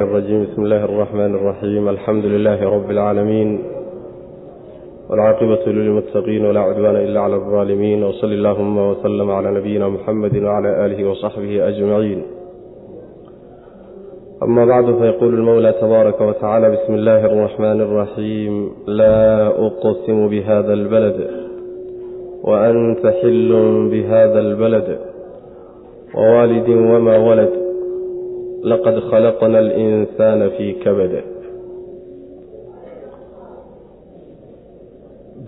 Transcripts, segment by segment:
الرجيم بسم الله الرحمن الرحيم الحمد لله رب العالمين والعاقبة للمتقين ولا عدوان إلا على الظالمين وصل اللهم وسلم على نبينا محمد وعلى آله وصحبه أجمعين أما بعد فيقول المولى تبارك وتعالى بسم الله الرحمن الرحيم لا أقسم بهذا البلد وأنت حل بهذا البلد ووالد وما ولد laqad khalaqna alinsaana fii kabad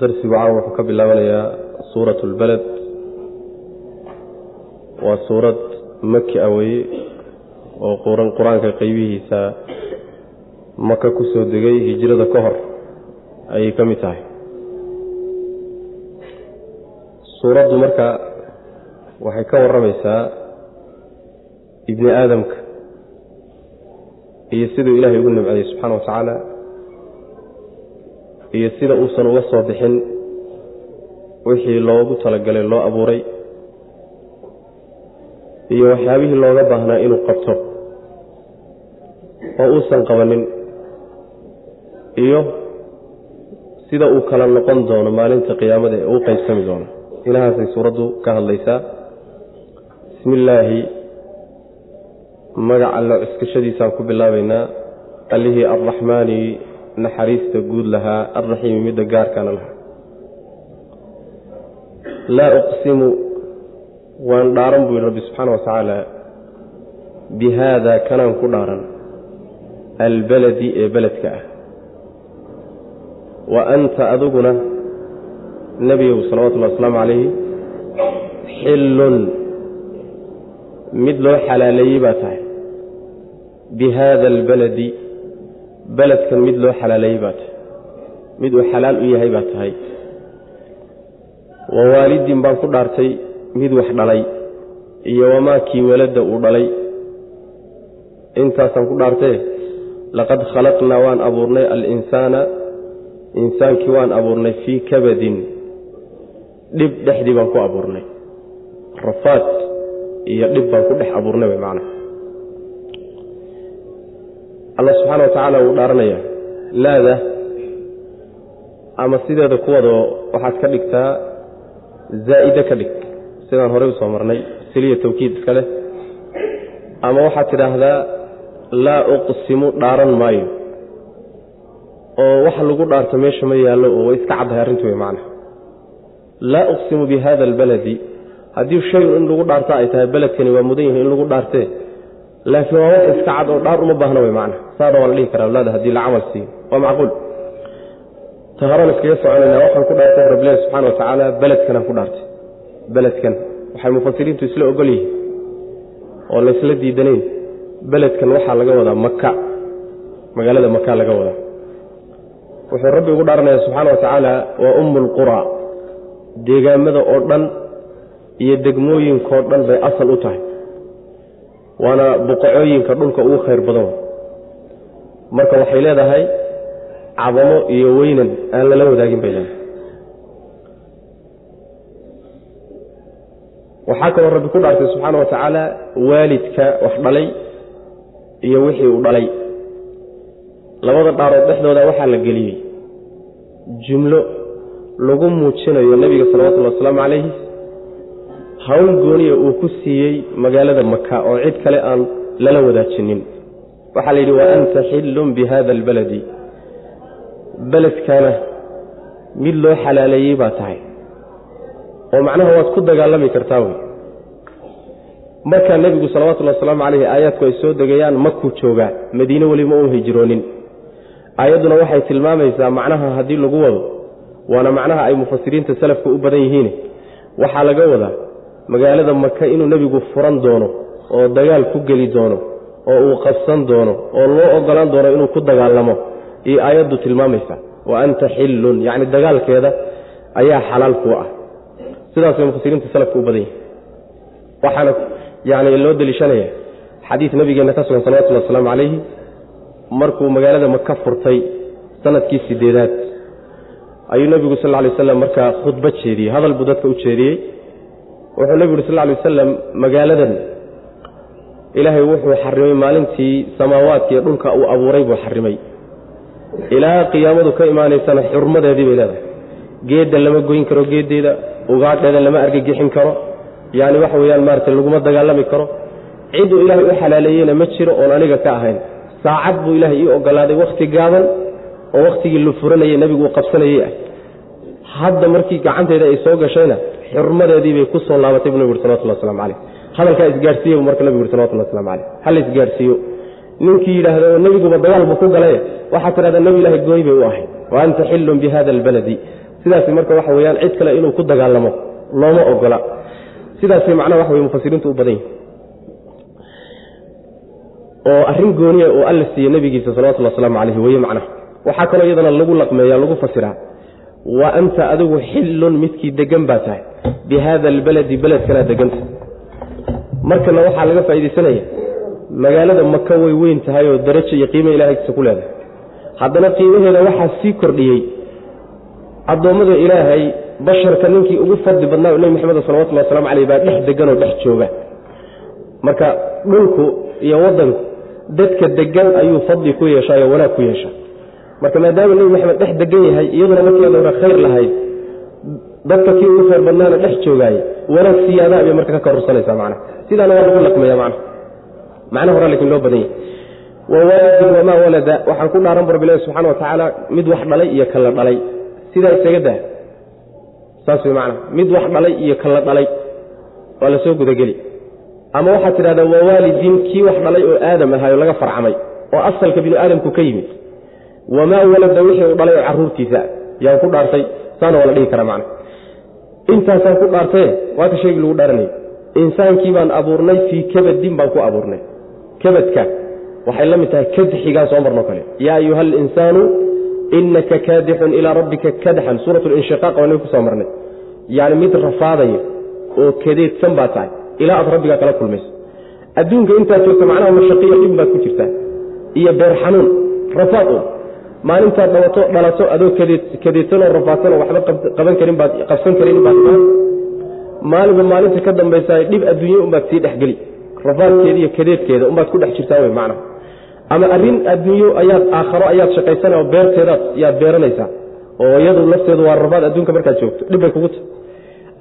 darsigu caawa wuxuu ka bilaabanayaa suurat lbaled waa suurad maki a weye oo qur'aanka qeybihiisa maka ku soo degay hijrada ka hor ayay ka mid tahay suuraddu marka waxay ka warramaysaa ibni aadamka iyo siduu ilaahay ugu nimceeyey subxaana wa tacaala iyo sida uusan uga soo bixin wixii loogu talagalay loo abuuray iyo waxyaabihii looga baahnaa inuu qabto oo uusan qabanin iyo sida uu kala noqon doono maalinta qiyaamada ee uu qaybsami doono. Inahaasay suuraddu ka hadlaysaa. Bismi illaahi magac allo cuskashadiisaan ku bilaabaynaa allihii arraxmaani naxariista guud lahaa alraxiimi midda gaarkaana lahaa. Laa uqsimu waan dhaaran buu yihi rabbi subxaana wa tacaala bi haada kanaan ku dhaaran albaladi ee beledka ah. Wa anta adiguna nebigow salawatullahi wasalaamu calayhi xillun mid loo xalaaleeyey baa tahay bi haada albaladi beledkan mid loo xalaaleeyey baa tahay mid uu xalaal u yahay baa tahay wa waalidin baan ku dhaartay mid wax dhalay iyo wamaakii waladda uu dhalay intaasaan ku dhaartee laqad khalaqnaa waan abuurnay alinsaana insaankii waan abuurnay fii kabadin dhib dhexdii baan ku abuurnay rafaad iyo dhib baan ku dhex abuurnay way macnaha allah subxaana wa tacaala wuu dhaaranaya. Laada ama sideeda kuwadoo waxaad ka dhigtaa zaa'ide ka dhig. Sidaan horey u soo marnay siliya tawkiid iska leh. Ama waxaad tidhaahdaa laa uqsimu dhaaran maayo. Oo waxa lagu dhaarto meesha ma yaallo oo way iska caddahay arrintu wey macnaha. Laa uqsimu bi hada albaladi. Haddii shayun in lagu dhaarta ay tahay beledkani waa mudan yihiin in lagu dhaartee laakiin waa wax iska cad oo dhaar uma baahna wey macna. Saada waa la dhihi karaa awlaada haddii la camal siiyo. Waa macquul. Ta horan iskaga soconayna waxaan ku dhaartay rabbilahi subxana wa beledkanaan ku dhaartay. Beledkan. Waxay mufasiriintu isla ogol yihiin oo laysla diidanayn beledkan waxaa laga wadaa maka magaalada maka laga wadaa. Wuxuu rabbi ugu dhaaranaya subxaana wa waa ummu lqura deegaamada oo dhan iyo degmooyinkao dhan bay asal u tahay waana boqocooyinka dhulka ugu khayr badan. Marka waxay leedahay cadamo iyo weynan aan lala wadaagin bay leedahay. Waxaa kaloo rabbi ku dhaartay subxaana wa tacaala waalidka wax dhalay iyo wixii uu dhalay. Labada dhaarood dhexdooda waxaa la geliyey. Jumlo lagu muujinayo nebiga salawatullhi wasalaamu calayhi hawl gooniya uu ku siiyey magaalada maka oo cid kale aan lala wadaajinin. Waxaa la yidhi wa anta xillun bi hada albaladi. Beledkana mid loo xalaaleeyey baa tahay. Oo macnaha waad ku dagaalami kartaa wey. Markaa nebigu salawatullahi wasalaamu calayhi aayaadku ay soo degayaan makuu joogaa madiine weli ma uu hijroonin. Aayadduna waxay tilmaamaysaa macnaha haddii lagu wado waana macnaha ay mufasiriinta salafka u badan yihiin. Waxaa laga wadaa magaalada maka inuu nebigu furan doono oo dagaal ku geli doono oo uu qabsan doono oo loo ogolaan doono inuu ku dagaalamo. Iyo aayaddu tilmaamaysa wa anta xillun. Yacni dagaalkeeda ayaa xalaal kuu ah. Sidaasay mufasiriinta salafka u badan yihiin waxaana yani loo deliishanaya xadiis nabigeenna ka sugan salawatullhi wasalaamu calayhi markuu magaalada maka furtay sannadkii sideedaad. Ayuu nebigu sal ly waslam markaa khudba jeediyey hadal buu dadka u jeediyey wuxuu nebigu uri sal ly wasalam magaaladan ilaahay wuxuu xarimay maalintii samaawaadka iyo dhulka uu abuuray buu xarimay. Ilaa qiyaamadu ka imaanaysana xurmadeedii bay leedahay. Geedda lama goyn karo geeddeeda ugaadheeda lama argagixin karo. Yani waxa weyaan maarata laguma dagaalami karo. Ciduu ilaahay u xalaaleeyeyna ma jiro oon aniga ka ahayn. Saacad buu ilaahay ii ogolaaday wakhti gaaban oo wakhtigii la furanayay nebigu uu qabsanayey ah hadda markii gacanteeda ay soo gashayna xurmadeedii bay ku soo laabatay buu nabig uri salawatullah waslamu caleyh hadalkaa isgaarsiiye buu marka nebigu uri salawatullah waslamu caleyh hala isgaarsiiyo ninkii yidhaahdo nebiguba dagaal buu ku galay. Waxaad tidhahdaa nebi ilaahay gooy bay u ahayd wa anta xillun bi albaladi sidaas marka waxa weyaan cid kale inuu ku dagaalamo looma ogola. Sidaasay macnaha waxa wey mufasiriintu u badan yihiin oo arrin gooniya oo alla siiye nebigiisa salawatulli wasalaamu caleyhi weye macnaha waxaa kaloo iyadana lagu laqmeeya lagu fasiraa wa anta adigu xillun midkii degan baa tahay. Bi hada albaladi beledkanaa deganta markana waxaa laga faaidaysanaya magaalada maka way weyn tahay oo darajo iyo qiima ilahay agtiisa ku leedahay. Haddana qiimaheeda waxaa sii kordhiyey. Addoommada ilaahay basharka ninkii ugu fadli badnaa nebi maxamed salawatulli waslamu caleyh baa dhex deganoo dhex jooga. Marka dhulku iyo waddanku dadka degan ayuu fadli ku yeeshaayo wanaag ku yeeshaa marka maadaama nebi maxamed dhex degan yahay iyaduna markeeda hore khayr lahayd dadka kii ugu khayr badnaana dhex joogaaye wanaag siyaadaa bay marka ka kororsanaysaa macna. Sidaana waa lagu laqmaya macna. Macna hore lakiin loo badan yahay wawaalidin wamaa walada waxaan ku dhaaran bu rabbilahi subxana wa tacaala mid wax dhalay iyo kala dhalay. Sidaa isaga daa. Saas way macna. Mid wax dhalay iyo kala dhalay. Waa la soo gudageli. Ama waxaad tidhahdaa waa waalidin kii wax dhalay oo aadam ahaayo laga farcamay oo asalka binu aadamku ka yimid wamaa walada wixii uu dhalay oo carruurtiisa yaan ku dhaartay saana waa la dhihi karaa macna. Intaasaan ku dhaartaye waa ka sheegi lagu dhaaranayay insaankii baan abuurnay fii kabadin baan ku abuurnay. Kabadka waxay la mid tahay kadxigaan soo marno kale. Yaa ayuha alinsaanu inaka kaadixun ilaa rabbika kadxan suurat linshiqaaq waa nabi ku soo marnay. Yacni mid rafaadaya oo kadeedsan baa tahay ilaa aad rabbigaa kala kulmayso. Adduunka intaad joogto macnaha mashaqiyo dhib baad ku jirtaa iyo beer xanuun rafaad un maalintaad dhawato dhalato adoo kadeedsanoo rafaadsanoo waxba qabsan karin baad maalinba maalinta ka dambaysa dhib adduunye unbaad sii dhexgeli rafaadkeeda iyo kadeedkeeda unbaad ku dhex jirtaa wey macnaha ama arrin adduunyo ayaad aakharo ayaad shaqaysana oo beerteedaad yaad beeranaysaa oo iyadu lafteedu waa rafaad adduunka markaad joogto dhibbay kugu tahy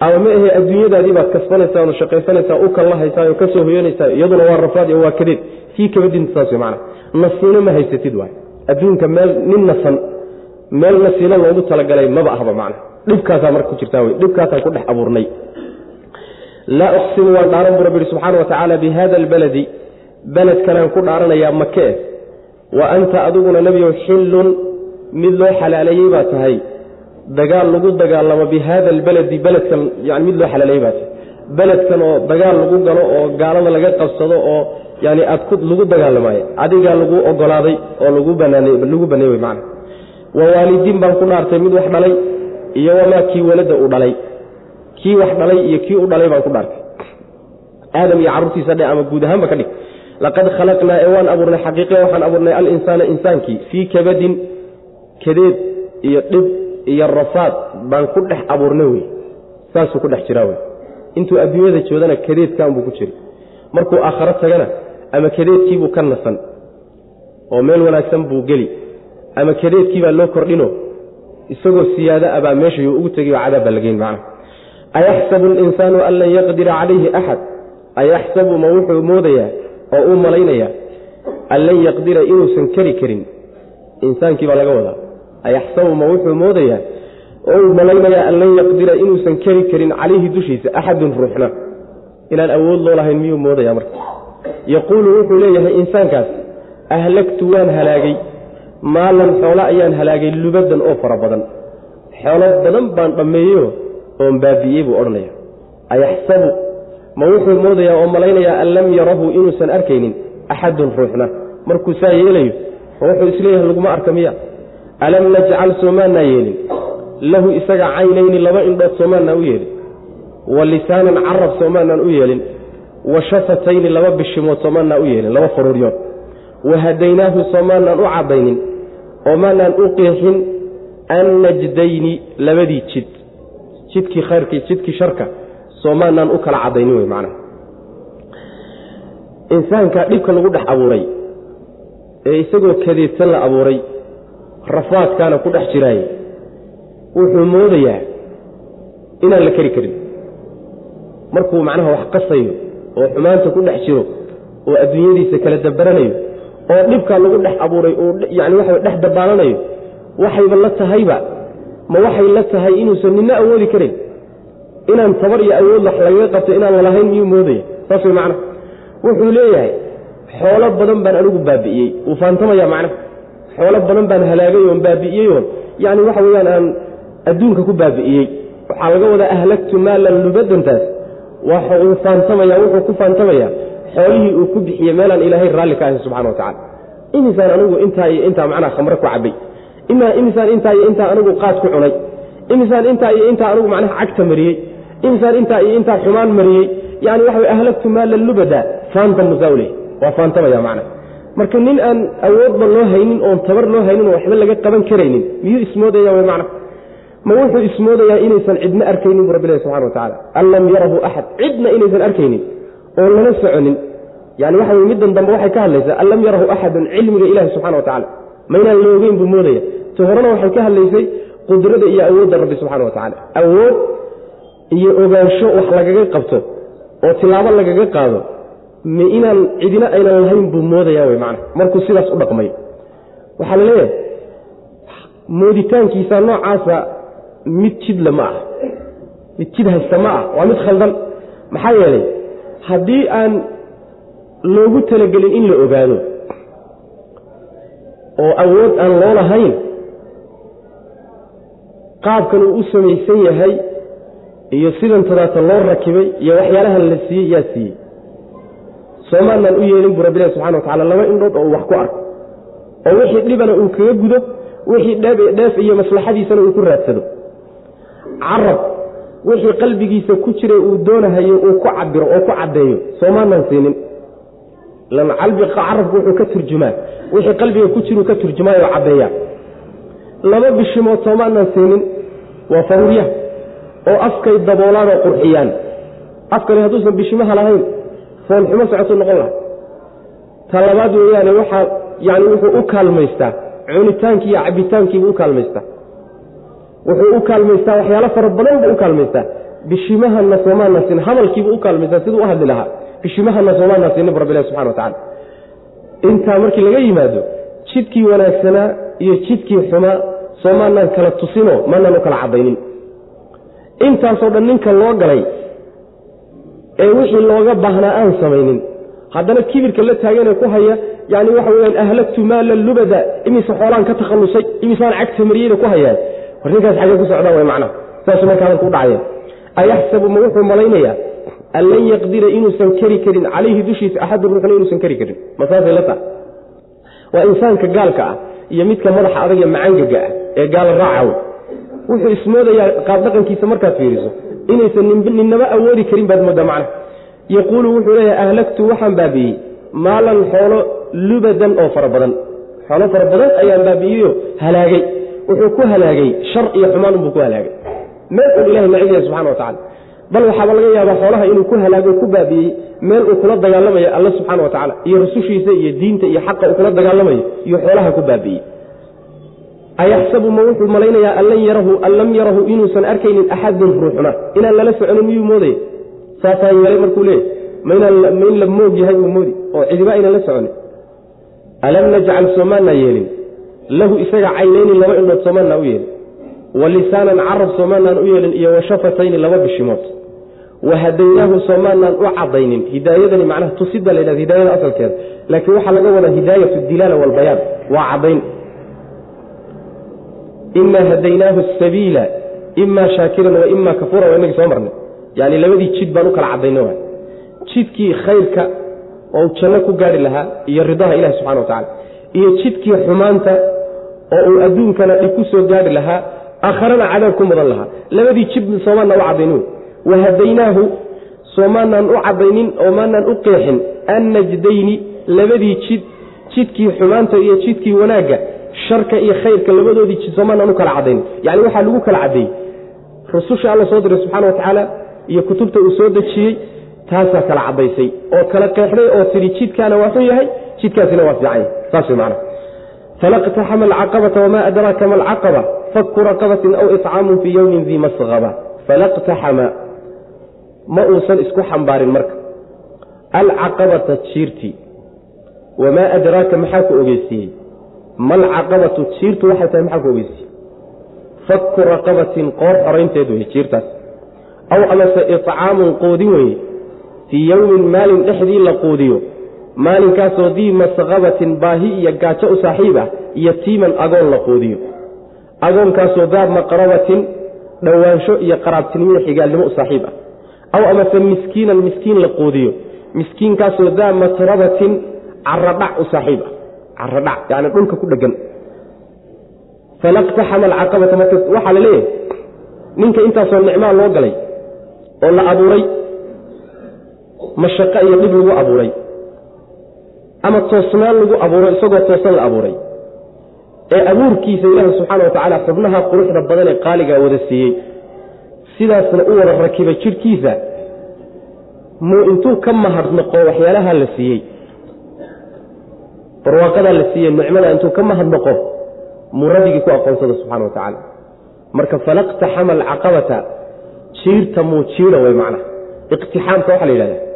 ama ma ahe adduunyadaadii baad kasbanaysaa oo shaqaysanaysaa u kallahaysaa oo ka soo hoyanaysaa iyaduna waa rafaad iyo waa kadeed kii kabadinta saas wey macnaha nasiino ma haysatid waay adduunka meel nin nasan meel nasiino loogu talagalay maba ahba macna. Dhibkaasaa marka ku jirtaa wey dhibkaasaan ku dhex abuurnay. Laa uqsimu waan dhaaran bu rabbi ihi subxaana wa tacaala bi albaladi. Beledkanaan ku dhaaranayaa make eh wa anta adiguna nebiyow xillun mid loo xalaaleeyey baa tahay. Dagaal lagu dagaalamo bi albaladi beledkan yani mid loo xalaaleeyey baa tahay beledkan oo dagaal lagu galo oo gaalada laga qabsado oo yani aad lagu dagaalamaayo adigaa lagu ogolaaday oo lagu baneey macana wa waalidiin baan ku dhaartay mid wax dhalay iyo wamaa kii walada uu dhalay. Kii wax dhalay iyo kii u dhalay baan ku dhaartay. Aadam iyo carruurtiisa dhe ama guud ahaanba ka dhig. Laqad khalaqnaa ee waan abuurnay xaqiiqe waxaan abuurnay alinsaana insaankii. Fii kabadin kadeed iyo dhib iyo rafaad baan ku dhex abuurnay wey. Saasuu ku dhex jiraa wey intuu adduunyada joodana kadeedkaanbuu ku jiri markuu aakharo tagana ama kadeedkiibuu ka nasan oo meel wanaagsan buu geli ama kadeedkii baa loo kordhino isagoo siyaado abaa meeshayuu ugu tegay oo cadaab baa lageyn macna. Ayaxsabu alinsaanu an lan yaqdira calayhi axad ayaxsabu ma wuxuu moodayaa oo uu malaynayaa an lan yaqdira inuusan keri karin. Insaankii baa laga wadaa. Ayaxsabu ma wuxuu moodayaa oo uu malaynayaa an lan yaqdira inuusan keri karin calayhi dushiisa axadun ruuxna. Inaan awood loo lahayn miyuu moodaya marka? Yaquulu wuxuu leeyahay insaankaas ahlagtu waan halaagay. Maalan xoolo ayaan halaagay lubadan oo fara badan. Xoolo badan baan dhammeeyo oon baabi'iyey buu odhanaya ayaxsabu. Ma wuxuu moodayaa oo malaynayaa an lam yarahu inuusan arkaynin axadun ruuxna. Markuu saa yeelayo ma wuxuu is leeyahay laguma arka miya. Alam najcal soomaanaa yeelin lahu isaga caynayni laba indhood soomaanaa u yeelin wa lisaanan carab soomaanaan u yeelin wa shafatayni laba bishimood soomaanaan u yeelin laba faruuryood wa hadaynaahu soomaanaan u caddaynin oo maanaan u qeexin an najdayni labadii jid jidkii khayrkii jidkii sharka soomaanaan u kala caddaynin wey macnaha. Insaanka dhibka lagu dhex abuuray ee isagoo kadeedsan la abuuray rafaadkaana ku dhex jiraaya wuxuu moodayaa inaan la keri karin. Markuu macnaha wax qasayo oo xumaanta ku dhex jiro oo adduunyadiisa kala dabaranayo oo dhibkaa lagu dhex abuuray oo yani waxa dhex dabaalanayo waxayba la tahayba ma waxay la tahay inuusan nina awoodi karin? Inaan tabar iyo awood wax lagaga qabto inaan lalahayn miyuu moodaya? Saas way macnaha. Wuxuu leeyahay xoolo badan baan anigu baabi'iyey wuu faantamaya macnaha. Xoolo badan baan halaagay oon baabi'iyey oon. Yani waxa weeyaan aan adduunka ku baabi'iyey. Waxaa laga wadaa ahlagtu maalan lubadantaas wuu faantamaya wuxuu ku faantamaya xoolihii uu ku bixiyey meelaan ilaahay raalli ka ahay subxana wa tacala imisaan anigu intaa iyo intaa macnaha khamre ku cabay imisaan intaa iyo intaa anigu qaad ku cunay. Imisaan intaa iyo intaa anigu macnaha cagta mariyey. Imisaan intaa iyo intaa xumaan mariyey. Yani waxa ahlagtu maalan lubada faanta musaawle waa faantamaya macna marka nin aan awoodba loo haynin oon tabar loo haynin oo waxba laga qaban karaynin miyuu ismoodaya w macna ma wuxuu ismoodayaa inaysan cidna arkaynin bu rabbilahi subxana wa tacala an lam yarahu axad cidna inaysan arkaynin oon lala soconin. Yani waxa wey middan dambe waxay ka hadlaysaa an lam yarahu axadun cilmiga ilahi subxana wa tacala ma inaan la ogeyn buu moodaya. Ti horena waxay ka hadlaysay qudrada iyo awoodda rabbi subxana wa tacala awood iyo ogaansho wax lagaga qabto oo tilaabo lagaga qaado ma inaan cidina aynan lahayn buu moodaya wy macna markuu sidaas u dhaqmayo waxaa la leeyahay mooditaankiisa noocaasa mid jidla ma ah. Mid jid haysta ma ah. Waa mid khaldan. Maxaa yeelay haddii aan loogu talagelin in la ogaado oo awood aan loo lahayn qaabkan uu u samaysan yahay iyo sidan tadaata loo rakibay iyo waxyaalahan la siiyey yaa siiyey. Soomaanaan u yeelin buu rabbilahi subxana wa tacala laba indhood oo uu wax ku arko. Oo wixii dhibana uu kaga gudo wixii dheef iyo maslaxadiisana uu ku raadsado carab. Wixii qalbigiisa ku jira uu doonahayo uu ku cabiro oo ku caddeeyo. Soomaanaan siinin carabku wuxuu ka turjumaa. Wixii qalbiga ku jiruu ka turjumaayoo caddeeya laba bishimood soomaanaan siinin waa faruuryaha oo afkay daboolaan oo qurxiyaan. Afkani hadduusan bishimaha lahayn foolxumo socotuu noqon laha ta labaad weeyaane waxaa yani wuxuu u kaalmaystaa. Cunitaankii iyo cabitaankiibuu u kaalmaystaa wuxuu u kaalmaystaa waxyaalo fara badan buu u kaalmaystaa. Bishimahana soomaana siin hadalkiibuu u kaalmaystaa siduu u hadli lahaa. Bishimahana soomaana siinin bu rabbilahi subxana wa tacala intaa markii laga yimaado jidkii wanaagsanaa iyo jidkii xumaa soomaanaan kala tusinoo maanaan u kala cadaynin. Intaasoo dhan ninka loo galay ee wixii looga baahnaa aan samaynin. Haddana kibirka la taaganee ku haya yani waxa weyaan ahlagtu maala lubada imise xoolaan ka takhallusay imisaan cagta mariyeyda ku hayaan war ninkaas xagee ku socdaan way macnaha saasuu marka hadalku u ayaxsabu ma wuxuu malaynayaa an lan yaqdira inuusan keri karin calayhi dushiisa axadu ruuxna inuusan keri karin. Ma saasay la taha waa insaanka gaalka ah iyo midka madaxa adag ee macangaga ah ee gaala raacaw. Wuxuu ismoodayaa qaabdhaqankiisa markaad fiiriso inaysan ninnaba awoodi karin baad moodaa macna yaquulu wuxuu leeyahay ahlagtu waxaan baabi'iyey maalan xoolo lubadan oo fara badan. Xoolo fara badan ayaan baabi'iyeyo halaagay wuxuu ku halaagay shar iyo xumaan unbuu ku halaagay. Meel un ilahay necib yahay subxana wa tacala bal waxaaba laga yaabaa xoolaha inuu ku halaago ku baabi'iyey meel uu kula dagaalamayo alla subxaana wa tacala iyo rasushiisa iyo diinta iyo xaqa uu kula dagaalamayo iyo xoolaha ku baabi'iyey ayaxsabu ma wuxuu malaynayaa an yarahu an lam yarahu inuusan arkaynin axadun ruuxna inaan lala soconin miyuu moodaya saasaan yeelay markuu leeyay ma la moog yahay uu moodi. Oo cidiba aynan la soconin. Alam najcal soomaanaa yeelin lahu isaga caynayni laba indhood soomaanaa u yeelin. Wa lisaanan carab soomaanaan u yeelin iyo wa laba bishimood. Wa hadaynaahu soomaanaan u cadaynin hidaayadani macnaha tusida la ydhahda hidaayada asalkeeda. Laakiin waxaa laga wadaa hidaayat dilaala walbayaan waa cadayn ima hadaynaahu sabiila ima shaakiran wa ima kafuuran waa inagii soo marnay. Yani labadii jid baan u kala cadayno jidkii khayrka oo janno ku gaari lahaa iyo ridaha ilahi subxana wa tacala iyo jidkii xumaanta oo uu adduunkana dhib ku soo gaari lahaa aakharana cadaab ku mudan lahaa. Labadii jid soomaanaan u cadaynin. Wa hadaynaahu soomaanaan u cadaynin oo maanaan u qeexin. Annajdayni labadii jid jidkii xumaanta iyo jidkii wanaagga sharka iyo khayrka labadoodii jid soomaanaan u kala cadaynin. Yani waxaa lagu kala cadeeyey rususha alla soo diray subxana wa tacaala iyo kutubta uu soo dejiyey taasaa kala caddaysay oo kala qeexday oo tidhi jidkaana waa xun yahay jidkaasina waa fiican yahay. Saas way macana falaqtaxama alcaqabata wamaa adraaka ma alcaqaba faku raqabatin aw icaamun fii yowmin dii masqaba falaqtaxama ma uusan isku xambaarin marka alcaqabata jiirtii wamaa adraaka maxaa ku ogeysiiyey malcaqabatu jiirtu waxay tahay maxaa ku ogeysiiyey faku raqabatin qoor xoraynteed weye jiirtaas aw amase icaamun qoodin weye fii yowmin maalin dhexdii la quudiyo maalinkaasoo dii masqabatin baahi iyo gaajo u saaxiib ah yatiiman agoon la quudiyo. Agoonkaasoo daa maqrabatin dhowaansho iyo qaraabtinimo xigaalnimo u saaxiib ah. Aw amase miskiinan miskiin la quudiyo. Miskiinkaasoo daa matrabatin caradhac u saaxiib ah. Caradhac yani dhulka ku dhegan. Falaqtaxama alcaqabata marka waxaa la leeyahay. Ninka intaasoo nicmaa loo galay oo la abuuray mashaqo iyo dhib lagu abuuray ama toosnaan lagu abuuray isagoo toosan la abuuray. Ee abuurkiisa ilaahi subxaana wa tacaala xubnaha quruxda badan ee qaaligaa wada siiyey. Sidaasna u wada rakibay jidhkiisa muu intuu ka mahadnaqo waxyaalaha la siiyey. Barwaaqadaa la siiyey nicmada intuu ka mahadnaqo muu rabbigii ku aqoonsada subxana wa tacaala marka falaqtaxama alcaqabata jiirta muu jiira way macnaha iqtixaamka waxaa la yidhahdaa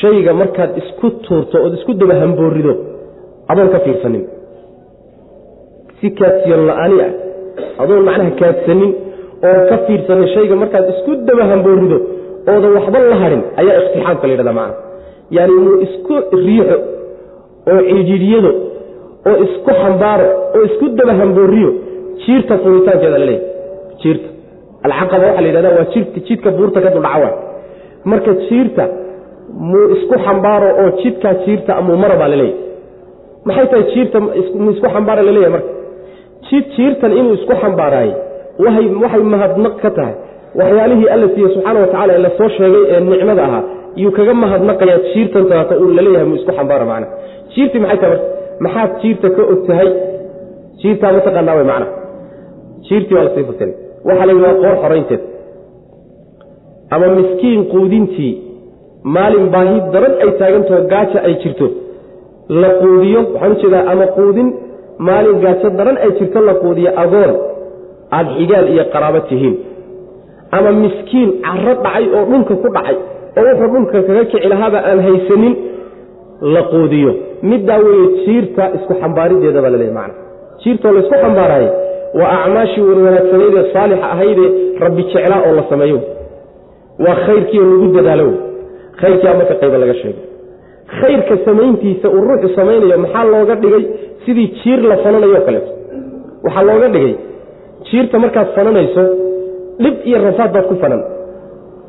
shayga markaad isku tuurto ood isku daba hamboorido adoon ka fiirsanin. Si kaadsiyan la-ani ah adoon macnaha kaadsanin oon ka fiirsanin shayga markaad isku daba hamboorido oodan waxba la hadhin ayaa iqtixaamka la yidhahdaa macnaha yaani inuu isku riixo oo cijiidyado oo isku xambaaro oo isku daba hambooriyo jiirta furitaankeeda la leeyahy jiirta. Alcaqaba waxaa la yidhahda waa jidka buurta ka duldhaca waay marka jiirta muu isku xambaaro oo jidkaa jiirta amuu mara baa laleeyahy maxay tahay jiirta muu isku xambaara la leeyahay marka? Jid jiirtan inuu isku xambaaraayey waay waxay mahadnaq ka tahay. Waxyaalihii alla siiye subxaana wa tacala ee la soo sheegay ee nicmada ahaa yuu kaga mahadnaqayaa jiirtan taata uu la leeyahay muu isku xambaara macna. Jiirtii maxay tahay marka? Maxaad jiirta ka og tahay? Jiirtaa mataqaanaa way macna. Jiirtii waa la sii fasiray waxaa la yidhi waa qoor xoraynteed ama miskiin quudintii maalin baahi daran ay taagantaho gaaja ay jirto la quudiyo waxaan u jeedaa ama quudin maalin gaajo daran ay jirto la quudiyo agoon aada xigaal iyo qaraabo tihiin. Ama miskiin caro dhacay oo dhulka ku dhacay oo wuxuu dhulka kaga kici lahaaba aan haysanin la quudiyo. Middaa weeye jiirta isku xambaarideeda baa laleeyahy macana jiirtoo la isku xambaaraaye waa acmaashii wanwanaagsaneydee saalixa ahaydee rabbi jeclaa oo la sameeyo. Waa khayrkiio lagu dadaalo khayrkii marka qayba laga sheego khayrka samayntiisa uu ruuxu samaynayo maxaa looga dhigay sidii jiir la fananayo kaleeto waxaa looga dhigay jiirta markaad fananayso dhib iyo rafaad baad ku fanan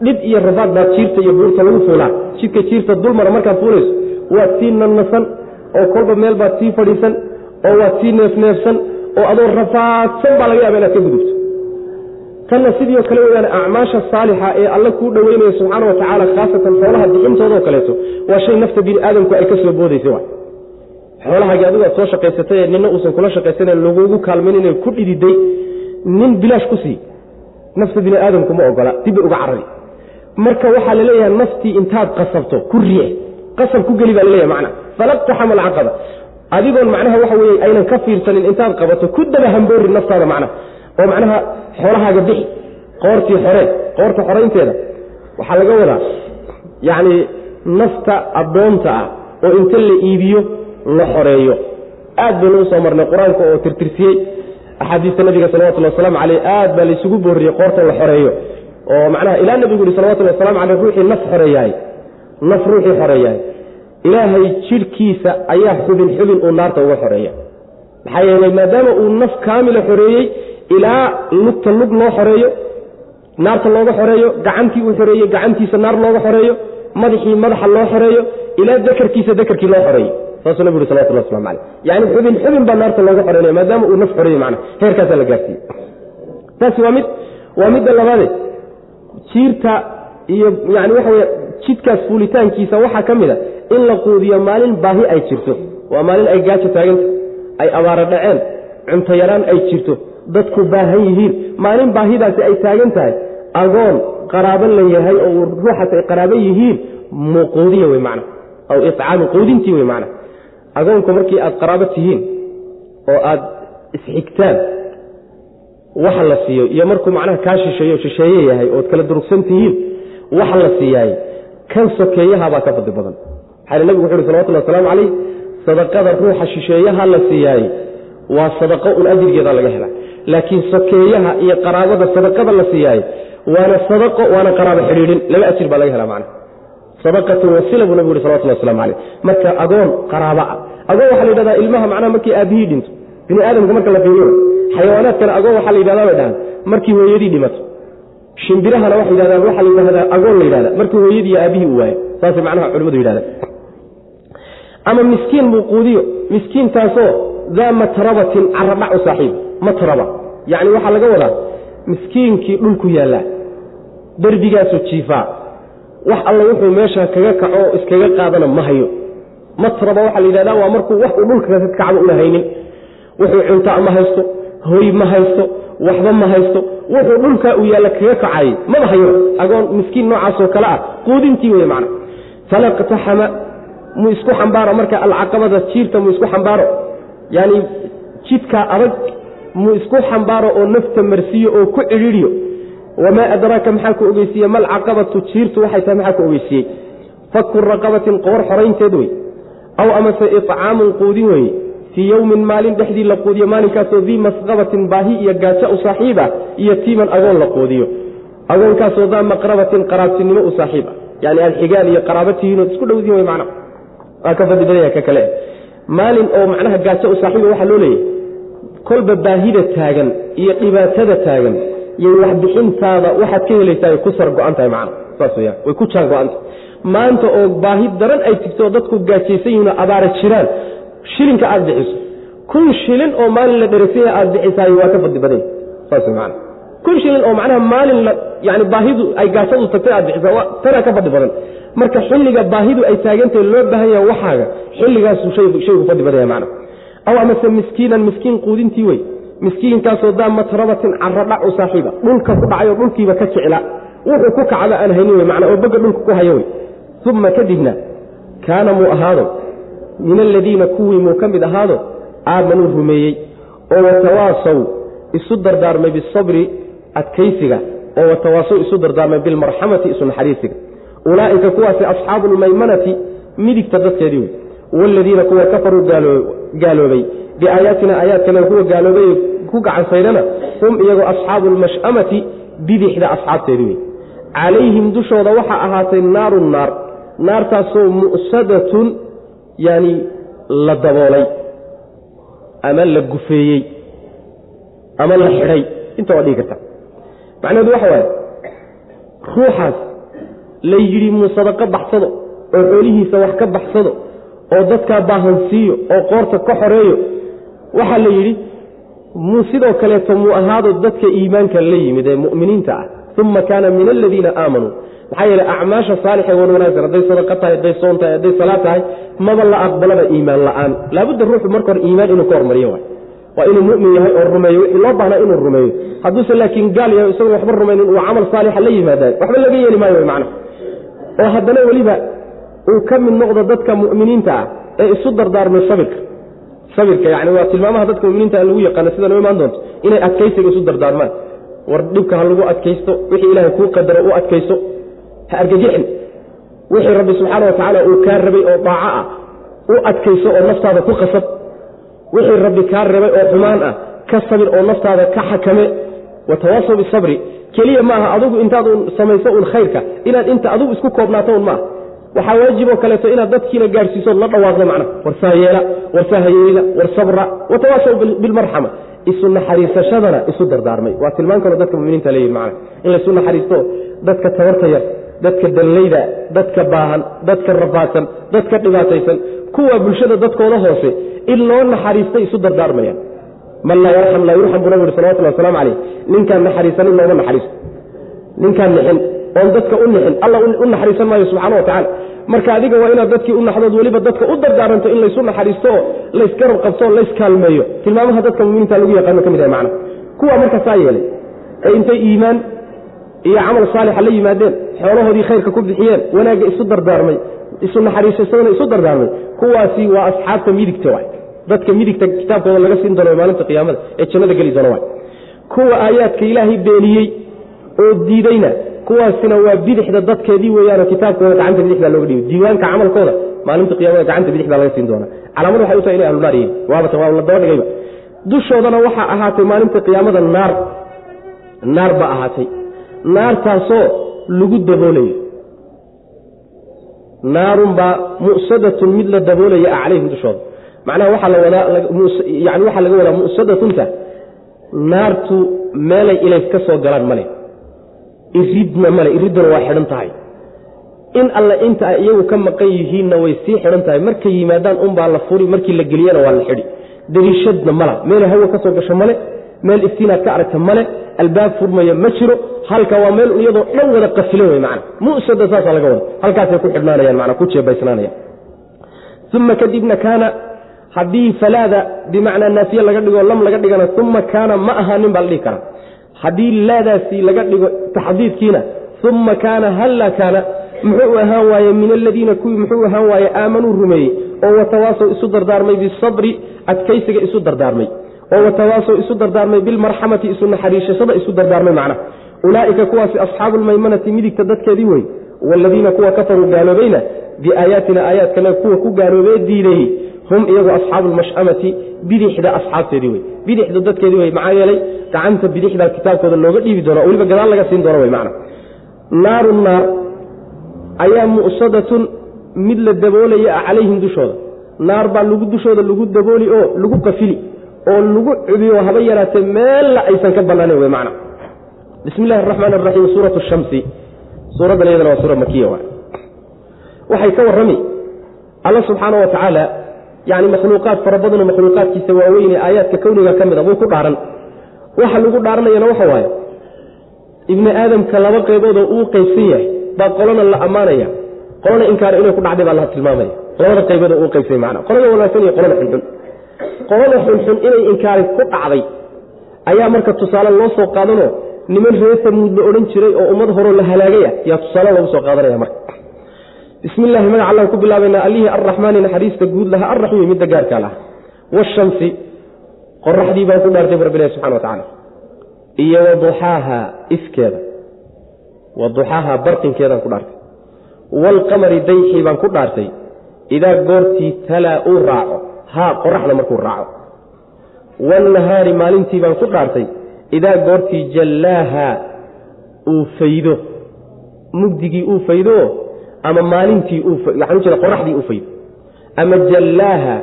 dhib iyo rafaad baad jiirta iyo buurta lagu fuulaa jidka jiirta dulmara markaad fuulayso waad sii nannasan oo kolba meel baad sii fadhiisan oo waad sii neefneefsan oo adoo rafaadsan baa laga yaaba inaad ka gudubto tanna sidii oo kale weyaan acmaasha saalixa ee alle kuu dhoweynaya subxaana wa tacaala khaasatan xoolaha bixintoodaoo kaleeto waa shay nafta bini aadamku ay ka boodaysa wa xoolahaagii adigu aad soo shaqaysatay ee nina uusan kula shaqaysanayn lagugu kaalmaynina ku dhididay nin bilaash ku sii. Nafta bini aadamku ma ogola dibbay uga carari. Marka waxaa la leeyahay naftii intaad qasabto ku riix. Qasab ku geli baa la leeyahay macna. Falaqtaxama alcaqaba adigoon macnaha waxa weye aynan ka fiirsanin intaad qabato ku daba hamboorin naftaada macnaha oo macnaha xoolahaaga bixi qoortii xoree qoorta xoraynteeda waxaa laga wadaa yacni nafta addoonta ah oo inta la iibiyo la xoreeyo. Aad baynu u soo marnay qur'aanka oo tirtirsiyey axaadiista nabiga salawatullhi wasalaamu caleyh aad baa laysugu booriyey qoorta la xoreeyo. Oo macnaha ilaa nabigu yihi salawatullhi waslamu caleyh ruuxii naf xoreeyahay naf ruuxii xoreeyahay ilaahay jidhkiisa ayaa xubin xubin uu naarta uga xoreeya. Maxaa yeelay maadaama uu naf kaamila xoreeyey ilaa lugta lug loo xoreeyo naarta looga xoreeyo gacantii uu xoreeyey gacantiisa naar looga xoreeyo madaxii madaxa loo xoreeyo ilaa dakarkiisa dakarkii loo xoreeyo. Saasuu nabigu yuri salawatullah waslamu caleyh yacni xubin xubin baa naarta looga xoreynaya maadaama uu naf xoreeyey macna. Heerkaasaa la gaarsiiyey. Taasi waa mid waa midda labaade. Jiirta iyo yani waxa weye jidkaas fuulitaankiisa waxaa ka mid a in la quudiyo maalin baahi ay jirto. Waa maalin ay gaajo taaganta ay abaaro dhaceen cunto yaraan ay jirto dadku baahan yihiin. Maalin baahidaasi ay taagan tahay. Agoon qaraabo la yahay oo ruuxaas ay qaraabo yihiin muquudiya wey macna. Aw icaamu quudintii wey macna. Agoonku markii aad qaraabo tihiin oo aad isxigtaan waxa la siiyo iyo markuu macnaha kaa shisheeyo shisheeye yahay ood kala durugsan tihiin waxa la siiyaay kan sokeeyahabaa ka fadli badan. Maxaa nabigu wuxu uhi salawatullah wasalaamu calayh sadaqada ruuxa shisheeyaha la siiyaay waa sadaqo un ajrigeeda laga hela laakiin sokeeyaha iyo qaraabada sadaqada la siiyaay waana sadaqo waana qaraabo xidhiidhin laba ajir baa laga hela macna. Sadaqatun wasila nabigu uhi salawatullah waslamu calayh marka agoon qaraaba ah agoon waxaa la yidhahdaa ilmaha macnaha markii aabihii dhinto bini aadamka marka la fiiriyo xayawaanaadkana agoon waxaa la yidhahdaa bay dhahaan markii hooyadii dhimato. Shimbirahana waxay yidhahdaan waxaa la yidhahdaa agoon la yidhahda markii hooyadii iyo aabihii u waayo saasay macnaha culimadu yidhahdaan. Ama miskiin muuquudiyo miskiintaasoo daa matrabatin caradhac u saaxiib matraba yacni waxaa laga wadaa miskiinkii dhulku yaallaa derbigaasoo jiifaa. Wax alla wuxuu meesha kaga kaco oo iskaga qaadana ma hayo. Matraba waxaa la yidhahdaa waa markuu wax uu dhulka ka una haynin. Wuxuu cuntaa ma haysto hoy ma haysto waxba ma haysto. Wuxuu dhulkaa uu yaalla kaga kacayay maba hayo. Agoon miskiin noocaasoo kale ah quudintii wey macna. Falaqtaxama muu isku xambaaro marka alcaqabada jiirta muu isku xambaaro. Yaani jidkaa adag muu isku xambaaro oo nafta marsiiyo oo ku cidhiidhiyo. Wamaa adraaka maxaa ku ogeysiiye malcaqabatu jiirtu waxay tahay maxaa ku ogeysiiyey? Faku raqabatin qoor xoraynteed wey. Aw amase icaamun quudin weye fii yowmin maalin dhexdii la quudiyo maalinkaasoo dii masqabatin baahi iyo gaajo u saaxiib ah iyo tiiman agoon la quudiyo. Agoonkaasoo daa maqrabatin qaraabtinimo u saaxiib ah. Yani aad xigaal iyo qaraaba tihiinood isku dhowdiin wey macna waa ka fadli badanya ka kale. Maalin oo macnaha gaajo u saaxiiba waxaa loo leeyahy kolba baahida taagan iyo dhibaatada taagan iyo waxbixintaada waxaad ka helaysaa ay ku sar go-an tahay macna. Saas weyaan way ku jaan go-anta maanta oo baahi daran ay oo dadku gaajaysan yihiin oo abaara jiraan shilinka aad bixiso. Kun shilin oo maalin la dheresaya aad bixisaay waa ka fadli badanya saas macana kun shilin oo macnaha maalin yani baahidu ay gaashadu tagtay aad bixisaa tanaa ka fadli badan. Marka xilliga baahidu ay taagantahay loo baahan yaha waxaaga xilligaasuu shaygu fadli badanya macna aw amase miskiinan miskiin quudintii wey miskiinkaasoo daa matrabatin caradhac u saaxiiba dhulka ku dhacay dhulkiiba ka jecla wuxuu ku kacba aan haynin wey macna oo boga dhulka ku hayo wey uma kadibna kaana muu ahaado min aladiina kuwii muu ka mid ahaado aamanuu rumeeyey oo watawaasaw isu dardaarmay bisabri adkaysiga oo watawaasaw isu dardaarmay bilmarxamati isu naxariisiga ulaa'ika kuwaasi asxaabu lmaymanati midigta dadkeedii wey waaladiina kuwa kafaruu gaaloobay biaayaatina aayaadkana kuwa gaaloobay ku gacansaydhana hum iyagoo asxaabu lmash'amati bidixda asxaabteedii wey calayhim dushooda waxaa ahaatay naaru naar naartaasoo mu'sadatun yani la daboolay ama la gufeeyey ama la xidhay inta waa dhigi karta macnaheedu waxa waaye ruuxaas la yidhi muu sadaqo baxsado oo xoolihiisa wax ka baxsado oo dadkaa baahansiiyo oo qoorta ka xoreeyo waxaa la yidhi muu sidoo kaleeto muu ahaado dadka iimaanka la yimid ee mu'miniinta ah. Uma kaana min aladiina aamanuu maxaa yeele acmaasha saalixa wan wanaagsan hadday sadaqa tahay hadday soon tahay hadday salaad tahay maba la aqbalaba iimaan la'aan. Laabudda ruuxu marka hore iimaan inuu ka hormariyo waay. Waa inuu mu'min yahay oo rumeeyo wixii loo baahnaa inuu rumeeyo. Hadduuse laakiin gaal yahay isagoo waxba rumaynin uu camal saalixa la yimaadayo waxba laga yeeli maayo wy macna oo haddana weliba uu ka mid noqdo dadka mu'miniinta ah ee isu dardaarmay sabirka sabirka yani waa tilmaamaha dadka muminiinta lagu yaqaano sida noo imaan doonto inay adkaysiga isu dardaarmaan. War dhibka ha lagu adkaysto wixii ilaahay kuu qadaro u adkayso ha argagixin. Wixii rabbi subxaana watacaala uu kaa rabay oo daaco ah u adkayso oo naftaada ku qasab wixii rabbi kaa rabay oo xumaan ah ka sabir oo naftaada ka xakame. Watawaasaw bisabri keliya maaha adugu intaad un samayso un khayrka inaad inta adugu isku koobnaato un maaha waxaa waajiboo kaleeto inaad dadkiina gaadhsiisood la dhawaaqdo macna. War saa yeela war saa hayeela war sabra watawaasaw bilmarxama isu naxariisashadana isu dardaarmay. Waa tilmaan kaloo dadka muminiinta leeyihiin macna. In laysu naxariisto dadka tabarta yar dadka dallayda dadka baahan dadka rafaadsan dadka dhibaataysan. Kuwa bulshada dadkooda hoose in loo naxariistay isu dardaarmayaan. Man laa yarxam laa yurxam buu nabi uri salawatullah waslamu calayh. Ninkaan naxariisanin looma naxariisto. Ninkaan nixin oon dadka u nixin alla u naxariisan maayo subxana watacala marka adiga waa inaad dadkii u naxdood weliba dadka u dardaaranto in laysu naxariisto oo laysgarab qabto o layskaalmeeyo tilmaamaha dadka muminiinta lagu yaqaano ka mid yahay macna. Kuwa marka saa yeelay ee intay iimaan iyo camal saalixa la yimaadeen xoolahoodii khayrka ku bixiyeen wanaagga isu dardaarmay isu naxariisasadana isu dardaarmay kuwaasi waa asxaabta midigta waay. Dadka midigta kitaabkooda laga siin doono maalinta qiyaamada ee jannada geli doona waay. Kuwa aayaadka ilaahay beeniyey oo diideyna kuwaasina waa bidixda dadkeedii weeyaanoo kitaabkooda gacanta bidixda looga dhiibo diiwaanka camalkooda maalinta qiyamada gacanta bidixda laga siin doona calaamad waxay u inay ahlunaar yihiin. Waabata waa la daba dhigayba dushoodana waxaa ahaatay maalinta qiyaamada naar naar ba ahaatay. Naartaasoo lagu daboolayo naarunbaa mu'sadatun mid la daboolaya calayhim dushooda macnaha waxaa la wadaa yani waxaa laga wadaa mu'sadatunta naartu meelay ilays ka soo galaan male iridna male iridduna waa xidhan tahay. In alle inta ay iyagu ka maqan yihiinna way sii xidhan tahay. Markay yimaadaan unbaa la furi markii la geliyana waa la xidhi. Dariishadna mala. Meelay hawa ka gasho male meel iftiinaad ka aragta male albaab furmaya ma jiro. Halka waa meel iyadoo dhan wada qafilan wey mana musada saasaa laga wada halkaasay ku xidhnaanayaan mana ku jeebaysnaanayaan. Uma kadibna kaana haddii falaada bimacnaa naafiye laga dhigo lam laga dhigana uma kaana ma ahaanin baa la dhihi karaa haddii laadaasi laga dhigo taxdiidkiina uma kaana halla kaana muxuu ahaan waaye min aladiina kuwii muxuu ahaan waaye aamanuu rumeeyey oo watawaasow isu dardaarmay bisabri adkaysiga isu dardaarmay oo watawaasow isu dardaarmay bilmarxamati isu naxariishashada isu dardaarmay macnaha. Ulaa'ika kuwaasi asxaabu lmaymanati midigta dadkeedii wey waaladiina kuwa kafaruu gaaloobayna biaayaatina aayaadkana kuwa ku gaaloobee diideeyey hum iyagu asxaabu lmash'amati bidixda asxaabteedii wey. Bidixda dadkeedii wey maxaa yeelay gacanta bidixda kitaabkooda looga dhiibi doona oo weliba gadaal laga siin doona wey macna. Naaru naar ayaa mu'sadatun mid la daboolaya calayhim dushooda. Naar baa lagu dushooda lagu dabooli oo lagu qafili oo lagu cubiyo haba yaraatee meella aysan ka bannaanen wey macna. Bismi illahi araxmaan araxiim suuratu shamsi. Suuraddan iyadana waa suura makiya wa waxay ka warrami alla subxaana wa tacaala yani makhluuqaad fara badanoo makhluuqaadkiisa waaweynee aayaadka kowniga ka mid a buu ku dhaaran. Waxa lagu dhaaranayana waxa waaye ibni aadamka laba qayboodoo uu qaybsan yahay baa qolana la ammaanaya. Qolana inkaara inay ku dhacday baa la tilmaamaya. Labada qayboodoo uu qaybsanya mana qolada wanaagsan iyo qolada xunxun. Qolada xunxun inay inkaari ku dhacday ayaa marka tusaale loo soo qaadanoo niman reer samuud la odhan jiray oo ummad horoo la halaagaya yaa tusaale loogu soo qaadanaya marka bismi illahi magac allaan ku bilaabaynaa allihii arraxmaani naxariista guud laha. Arraxiimi midda gaarkaa laha. Washamsi qoraxdii baan ku dhaartay bu rabbilahi subxana wa tacala iyo wa duxaaha ifkeeda. Wa duxaaha barqinkeedaan ku dhaartay. Waalqamari dayxii baan ku dhaartay. Idaa goortii talaa uu raaco. Haa qoraxda markuu raaco. Waalnahaari maalintii baan ku dhaartay. Idaa goortii jallaaha uu faydo. Mugdigii uu faydo ama maalintii qoraxdii uu faydo. Ama jallaaha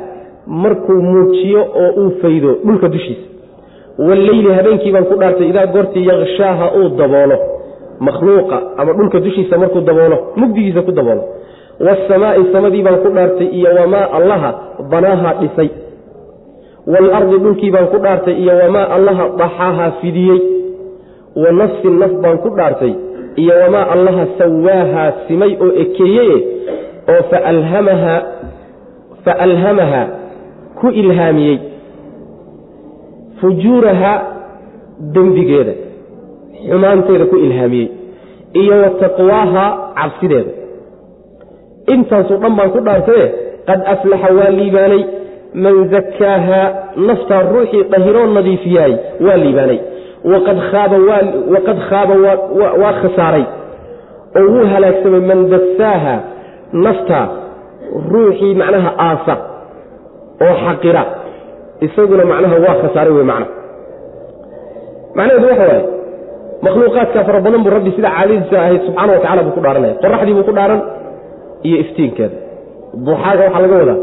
markuu muujiyo oo uu faydo dhulka dushiisa. Walleyli habeenkii baan ku dhaartay idaa goortii yakshaaha uu daboolo. Makhluuqa ama dhulka dushiisa markuu daboolo mugdigiisa ku daboolo. Waasamaai samadii baan ku dhaartay iyo wamaa allaha banaaha dhisay. Waalardi dhulkii baan ku dhaartay iyo wamaa allaha daxaaha fidiyey. Wa nafsin naf baan ku dhaartay iyo wamaa allaha sawaahaa simay oo ekeeyeye oo fa alhamaha ku ilhaamiyey fujuuraha dembigeeda xumaanteeda ku ilhaamiyey iyo wa taqwaaha cabsideeda. Intaasoo dhan baan ku dhaartaye qad aflaxa waa liibaanay man zakaahaa naftaa ruuxii dhahiroo nadiifiyaay waa liibaanay waqad khaaba waa khasaaray oo wuu halaagsamay man dasaaha naftaa ruuxii macnaha aasa oo xaqira isaguna macnaha waa khasaaray wey macna macnaheedu waxa waaye makhluuqaadka fara badan buu rabbi sida caadadiisa ahayd subxaana wa tacala buu ku dhaaranaya qoraxdii buu ku dhaaran iyo iftiinkeeda duxaaga waxaa laga wadaa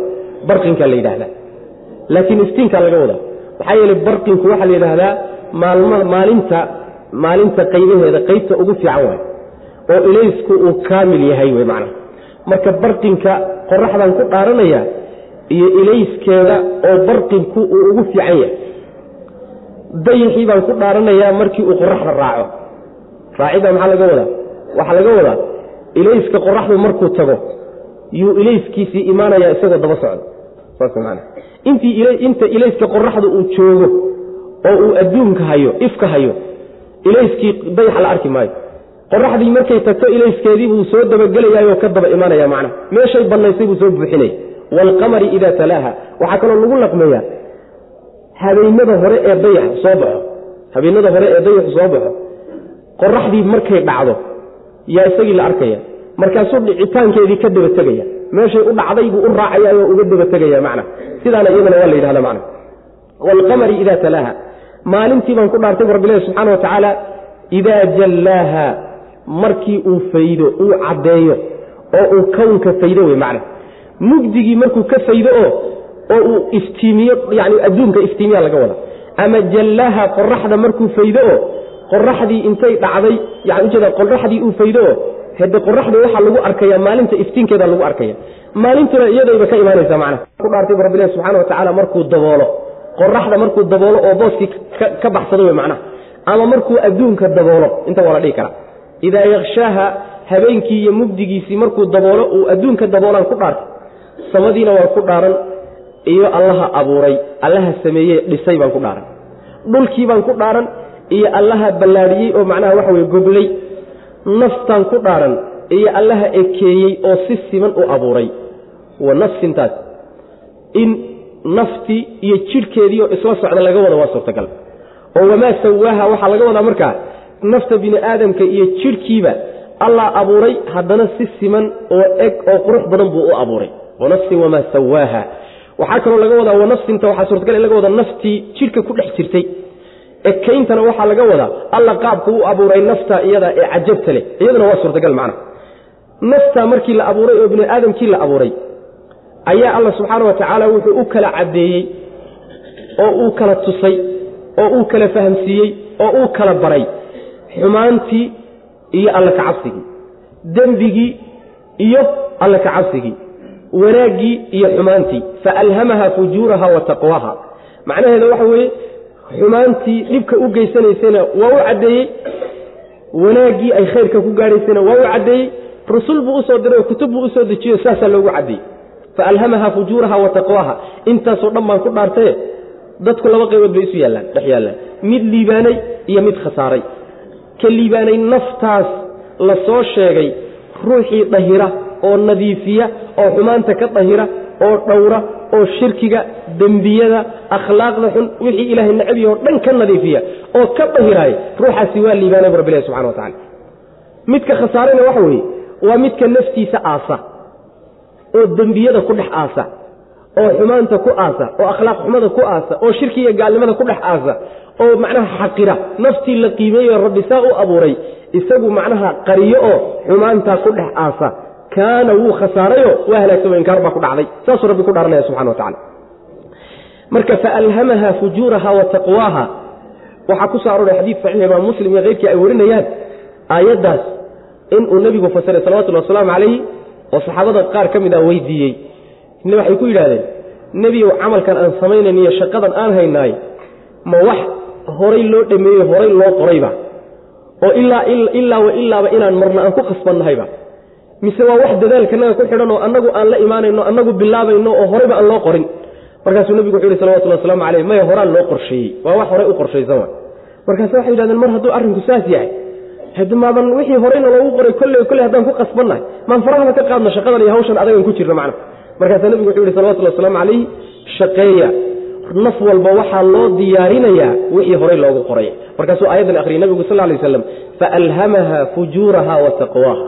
barqinkaa la yidhaahdaa laakiin iftiinkaa laga wadaa maxaa yeeley barqinku waxaa la yidhaahdaa maalinta maalinta qaybaheeda qaybta ugu fiican waay. oo ilaysku uu kaamil yahay wey macnaha. Marka barqinka qoraxdan ku dhaaranaya iyo ilayskeeda oo barqinku uu ugu fiican yahay. Dayixii baan ku dhaaranayaa markii uu qoraxda raaco. Raacidda maxaa laga wadaa? Waxaa laga wadaa ilayska qoraxdu markuu tago yuu ilayskiisii imaanayaa isagoo daba socda saas intii inta ilayska qoraxda uu joogo oo uu adduunka hayo ifka hayo ilayskii dayaxa la arki maayo. Qoraxdii markay tagto ilayskeedii soo dabagelayaayoo ka daba imanaya macnaha meeshay bannaysay buu soo buuxinaya waalqamari idaa talaaha. Waxaa kaloo lagu laqmeeyaa habeenada hore ee dayax soo baxo. Habeenada hore ee dayaxu soo baxo. Qoraxdii markay dhacdo yaa isagii la arkaya. Markaasuu dhicitaankeedii ka daba tegaya meeshay u dhacday buu u raacaya uga daba tegaya macna. Sidaana iyadana waa la yidhahda macna. Waalqamari idaa talaaha maalintii baan ku dhaartay bu rabbilahi subxaana wa tacaala idaa jallaaha markii uu faydo uu caddeeyo oo uu kownka faydo wey macna mugdigii markuu ka faydo oo oo uu iftiimiyo yani adduunka iftiimiya laga wada ama jallaaha qoraxda markuu faydo oo qoraxdii intay dhacday yani ujeeda qoraxdii uu faydo oo hade qoraxda waxaa lagu arkaya maalinta iftiinkeeda lagu arkaya maalintuna iyadayba ka imaanaysa macnaha. Ku dhaartay bu rabbilahi subxana wa tacaala markuu daboolo qoraxda markuu daboolo oo booskii ka baxsado wey macnaha. Ama markuu adduunka daboolo inta waa la dhihi karaa idaa yakshaaha habeenkii iyo mugdigiisii markuu daboolo uu adduunka daboolaan ku dhaartay. Samadiina waa ku dhaaran iyo allaha abuuray. Allaha sameeyey dhisay baan ku dhaaran. Dhulkii baan ku dhaaran iyo allaha ballaadhiyey oo macnaha waxa weye goblay naftaan ku dhaaran iyo allaha ekeeyey oo si siman u abuuray. Wa nafsintaas in naftii iyo jidhkeedii oo isla socda laga wada waa suurtagal. oo wamaa sawaaha waxaa laga wadaa markaa nafta bini aadamka iyo jidhkiiba allah abuuray haddana si siman oo eg oo qurux badan buu u abuuray. Wanafsin wamaa sawaaha. Waxaa kaloo laga wadaa wanafsinta waxaa suurtagal in laga wadaa naftii jidhka ku dhex jirtay. Ekayntana waxaa laga wadaa alla qaabku u abuuray nafta iyada ee cajabta leh. Iyaduna waa suurtagal macna. Nafta markii la abuuray oo bini aadamkii la abuuray ayaa alla subxaana wa tacaala wuxuu u kala caddeeyey oo uu kala tusay oo uu kala fahamsiiyey oo uu kala baray xumaantii iyo alla kacabsigii dembigii iyo alla kacabsigii wanaaggii iyo xumaantii. Faalhamaha fujuuraha wa taqwaha. Macnaheeda waxa weeye xumaantii dhibka u geysanaysayna waa u caddeeyey wanaaggii ay khayrka ku gaadhaysayna waa u caddeeyey rusul buu u soo diray oo kutub buu u soo dejiyo saasaa loogu caddeeyey faalhamaha fujuuraha wa taqwaha intaasoo dhan baan ku dhaartaye dadku laba qaybood bay isu yaallaan dhex yaallaan mid liibaanay iyo mid khasaaray ka liibaanay naftaas la soo sheegay ruuxii dhahira oo nadiifiya oo xumaanta ka dhahira oo dhowra oo shirkiga dembiyada akhlaaqda xun wixii ilaahay necbiya oo dhan ka nadiifiya oo ka dhahiraaya ruuxaasi waa liibaanay bu rabbilahi subxana wa tacala midka khasaarayna waxa weeye waa midka naftiisa aasa oo dembiyada ku dhex aasa oo xumaanta ku aasa oo akhlaaq xumada ku aasa oo shirki iyo gaalnimada ku dhex aasa oo macnaha xaqira naftii la qiimeeyo rabbi saa u abuuray isagu macnaha qariyo oo xumaantaa ku dhex aasa. Kaana wuu khasaarayo waa halaagsamo inkaar baa ku dhacday. Saasuu rabbi ku dhaaranaya subxana wa tacala marka faalhamaha fujuuraha wa taqwaaha. Waxaa ku soo arooray xadiid saxiix imaam muslim iyo keyrkii ay warinayaan aayaddaas inuu nebigu fasiray salawatullhi wasalaamu calayhi oo saxaabada qaar ka mid a weydiiyey. Waxay ku yidhahdeen nebiyow camalkan aan samaynayn iyo shaqadan aan haynaay ma wax horay loo dhameeyey horay loo qorayba? oo ilaa ilaaba inaan marna aan ku khasbannahayba? Mise waa wax dadaalkanaga ku xidhan oo annagu aan la imaanayno annagu bilaabayno oo horayba aan loo qorin? Markaasuu nebigu wuxu yidhi salawatulli waslamu caleyh maya horaan loo qorsheeyey waa wax horay u qorshaysan wa markaase waxay yidhahdeen mar hadduu arrinku saas yahay hadi maaban wixii horeyna loogu qoray kolley kolley haddaan ku qasbannahay maan farahaba ka qaadno shaqadan iyo hawshan adagan ku jirna macna. Markaasaa nebigu wuxuu yihi salawatullhi wasalaamu calayhi shaqeeya. Naf walba waxaa loo diyaarinayaa wixii horey loogu qoray. Markaasuu aayaddan akhriyay nebigu sal lay waslam faalhamaha fujuuraha wa taqwaaha.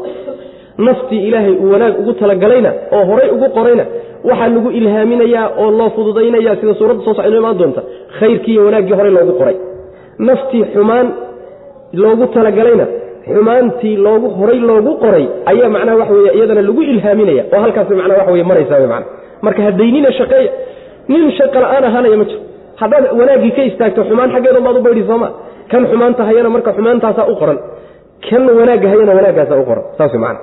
Naftii ilaahay uu wanaag ugu talagalayna oo horay ugu qorayna waxaa lagu ilhaaminayaa oo loo fududaynaya sida suuradda soo socno imaan doonta khayrkii iyo wanaaggii horey loogu qoray. Naftii xumaan loogu talagalayna xumaantii loogu horay loogu qoray ayaa macnaha waxa weye iyadana lagu ilhaaminaya oo halkaas macnaha waxa weye maraysaa wey macana marka hadaynina shaqeeya nin shaqa la'aan ahaanaya ma jiro. Haddaad wanaaggii ka istaagto xumaan xaggeedan baad u baydhi sooma kan xumaanta hayana marka xumaantaasaa u qoran. Kan wanaagga hayana wanaaggaasaa u qoran. Saas wey macana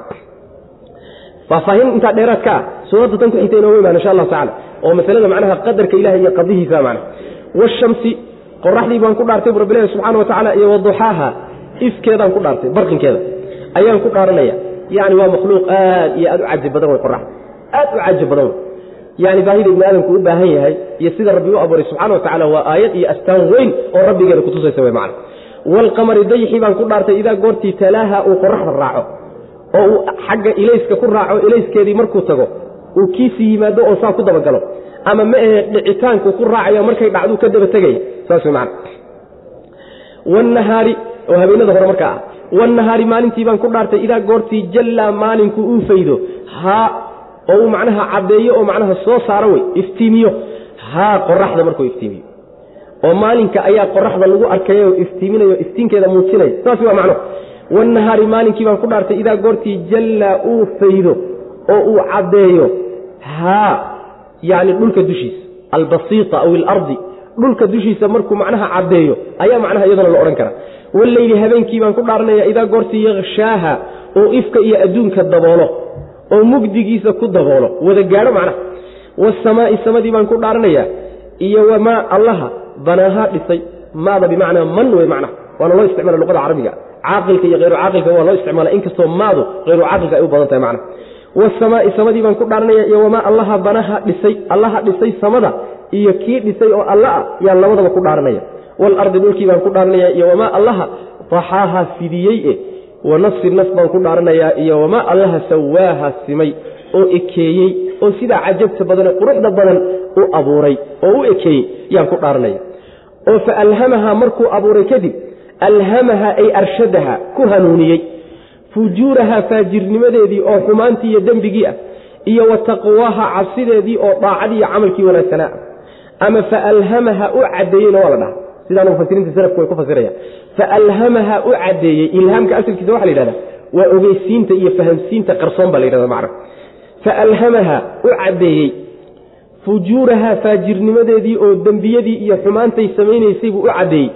faahfaahin intaa dheeraad ka ah. Suuradda tan ku xigta inooga imaan insha allahu tacala oo masalada macnaha qadarka ilahay iyo qadihiisa macna washamsi qoraxdii baan ku dhaartay bu rabbilahi subxana wa tacala iyo waduxaaha ifkeedaan ku dhaartay barqinkeeda ayaan ku dhaaranaya yani waa makhluuq aad iyo aad u caji badan wey qoraxda aad u caji badan yani baahida ibni aadamku u baahan yahay iyo sida rabbi u abuuray subxana wa tacala waa aayad iyo astaan weyn oo rabbigeena kutusaysa wey macna. Waalqamari dayxii baan ku dhaartay idaa goortii talaaha uu qoraxda raaco oo uu xagga ilayska ku raaco ilayskeedii markuu tago uu kiisii yimaado oo saa ku dabagalo. Ama ma ahe dhicitaanku ku raacayo markay dhacduu ka daba tegaya wanahaari oo habeenada hore markaa ah wanahaari maalintii baan ku dhaartay idaa goortii jallaa maalinku uu faydo haa oo uu macnaha caddeeyo oo macnaha soo saaro wey iftiimiyo haa qoraxda markuu iftiimiyo. Oo maalinka ayaa qoraxda lagu arkaya oo iftiiminayo iftiinkeeda muujinaya. Saas waa macno. Wanahaari maalinkii baan ku dhaartay idaa goortii jallaa uu faydo oo uu caddeeyo haa yacni dhulka dushiisa albasiita aw ilardi dhulka dushiisa markuu macnaha caddeeyo ayaa macnaha iyadana la odhan karaa. Walleyli habeenkii baan ku dhaaranaya idaa goortii yakshaaha oo ifka iyo adduunka daboolo oo mugdigiisa ku daboolo wada gaadho macnaha. Wasamaa'i samadii baan ku dhaaranayaa iyo wamaa allaha banaahaa dhisay maada bimacnaa man wey macnaha. Waana loo isticmaala luqada carabiga. Caaqilka iyo hayru caaqilka waa loo isticmaala inkastoo maadu hayru caaqilka ay u badan tahay macnaha. Wasamaa'i samadii baan ku dhaaranaya iyo wamaa allaha banaha dhisay allaha dhisay samada iyo kii dhisay oo alla ah yaan labadaba ku dhaaranaya waalardi dhulkii baan ku dhaaranaya iyo wamaa allaha daxaaha fidiyey e wa nafsi naf baan ku dhaaranayaa iyo wamaa allaha sawaaha simay oo ekeeyey oo sidaa cajabta badanee quruxda badan u abuuray oo u ekeeyey yaan ku dhaaranaya oo fa alhamaha markuu abuuray kadib alhamaha ay arshadaha ku hanuuniyey. Fujuuraha faajirnimadeedii oo xumaantii iyo dembigii ah iyo wa taqwaaha cabsideedii oo daacadii iyo camalkii wanaagsanaa ama fa alhamaha u caddeeyeyna waa la dhaha sidaana mufasiriinta salafku way ku fasirayaan fa alhamaha u caddeeyey ilhaamka asalkiisa waxa la yidhahda waa ogeysiinta iyo fahamsiinta qarsoon baa la yidhahda macna fa alhamaha u caddeeyey fujuuraha faajirnimadeedii oo dembiyadii iyo xumaantay samaynaysay buu u caddeeyey.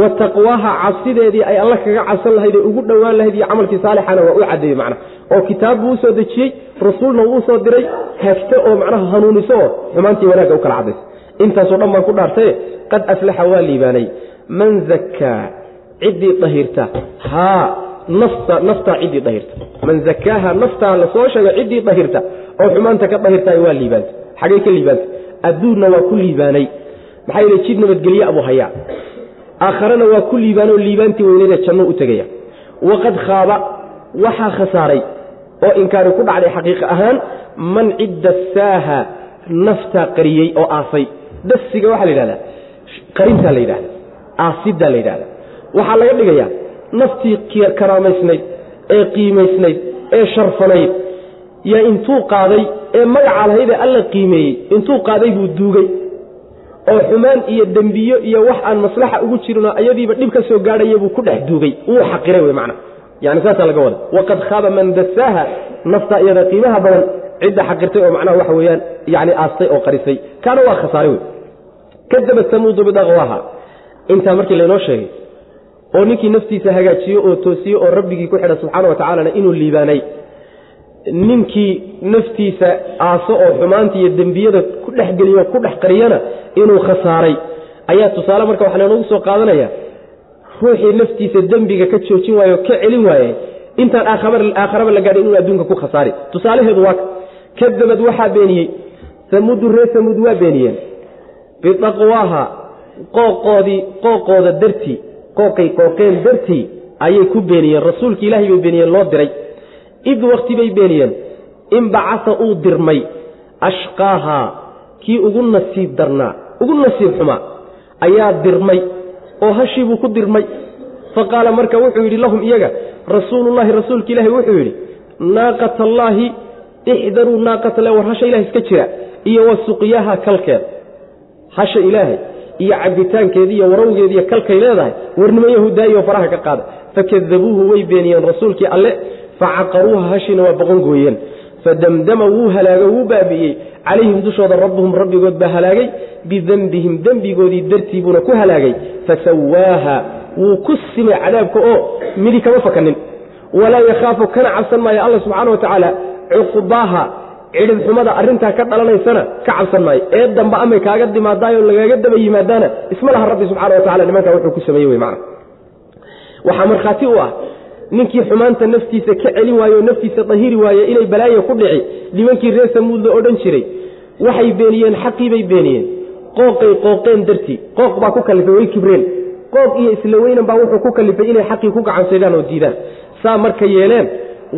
Wa taqwaaha cabsideedii ay alla kaga cabsan lahayd ee ugu dhowaan lahayd iyo camalkii saalixana waa u caddeeyey macna oo kitaab buu u soo dejiyey rasuulna wuu u soo diray hagto oo macnaha hanuuniso oo xumaantii wanaagga u kala cadaysa intaasoo dhan baan ku dhaartaye qad aflaxa waa liibaanay. Man zakkaa ciddii dahirta. Haa nafta naftaa ciddii dahirta. Man zakaaha naftaa la soo sheego ciddii dahirta. Oo xumaanta ka dahirtaay waa liibaantay xagay ka liibaantay adduunna waa ku liibaanay. Maxaa yeele jid nabadgelye abuu hayaa. Aakharena waa ku liibaanoo liibaantii weyneedee janno u tegaya. Waqad khaaba waxaa khasaaray oo inkaari ku dhacday xaqiiq ahaan man cidda saaha naftaa qariyey oo aasay dasiga waxaa la yidhahdaa qarintaa la yidhahda aasiddaa la yidhahda waxaa laga dhigayaa naftii karaamaysnayd ee qiimaysnayd ee sharfanayd yaa intuu qaaday ee magaca lahayd ee alla qiimeeyey intuu qaaday buu duugay. Oo xumaan iyo dembiyo iyo wax aan maslaxa ugu jirinoo ayadiiba dhib ka soo gaadhaya buu ku dhex duugay. Wuu xaqiray wey macna yani saasaa laga wada waqad khaaba man dasaaha nafta iyada qiimaha badan cidda xaqirtay oo macnaha waxa weeyaan yani aastay oo qarisay. Kaana waa khasaare wey kadaba samuudu bidaqwaha intaa markii laynoo sheegay oo ninkii naftiisa hagaajiyo oo toosiye oo rabbigii ku xidha subxaana wa tacaalana inuu liibaanay. Ninkii naftiisa aaso oo xumaanta iyo dembiyada ku dhex geliyo ku dhex qariyana inuu khasaaray. Ayaa tusaale marka waxaa laynoogu soo qaadanaya ruuxii naftiisa dembiga ka joojin waaye oo ka celin waaye intaan aakharaba la gaadhin inuu adduunka ku khasaari. Tusaalaheedu waa kadabad waxaa beeniyey. Samuudu reer samuud waa beeniyeen. Bidaqwaaha qooqoodii qooqooda dartii qooqay qooqeen dartii ayay ku beeniyeen. Rasuulki ilaahay bay beeniyeen loo diray. Id wakti bay beeniyeen. In bacasa uu dirmay ashqaahaa kii ugu nasiib darnaa ugu nasiib xumaa ayaa dirmay oo hashii buu ku dirmay. Fa qaala marka wuxuu yidhi lahum iyaga rasuulullahi rasuulka ilaahi wuxuu yidhi naaqata allaahi ixdaruu naaqata le war hasha ilahay iska jira iyo wa suqyaha kalkeeda hasha ilaahay iyo cabitaankeedi iyo warawgeedi iyo kalkay leedahay warnimo yahuudaayo faraha ka qaada. Fakadabuuhu way beeniyeen rasuulkii alle facaqaruuha hashiina waa boqon gooyeen. Fadamdama wuu halaago wuu baabi'iyey calayhim dushooda rabbuhum rabbigood baa halaagay. Bidembihim dembigoodii dartii buuna ku halaagay. Fasawaaha wuu ku simay cadaabka oo midi kama fakanin. Walaa yakhaafu kana cabsan maayo. Alla subxaana wa tacaala cuqbaaha cidhib xumada ka dhalanaysana ka cabsan maayo. Ee dambe amay kaaga dimaadaayoo lagaaga daba yimaadaana isma rabbi subxana wa tacala nimankaa wuxuu ku sameeyey wey macana waxaa markhaati u ah ninkii xumaanta naftiisa ka celin waaye naftiisa dahiri waaye inay balaayo ku dhici nimankii reer samuud la odhan jiray waxay beeniyeen xaqii bay beeniyeen. Qooqay qooqeen dartii qooq baa ku kalifay way kibreen. Qoob iyo isla baa wuxuu ku kalifay inay xaqii ku gacansaydaan oo diidaan. Saa marka yeeleen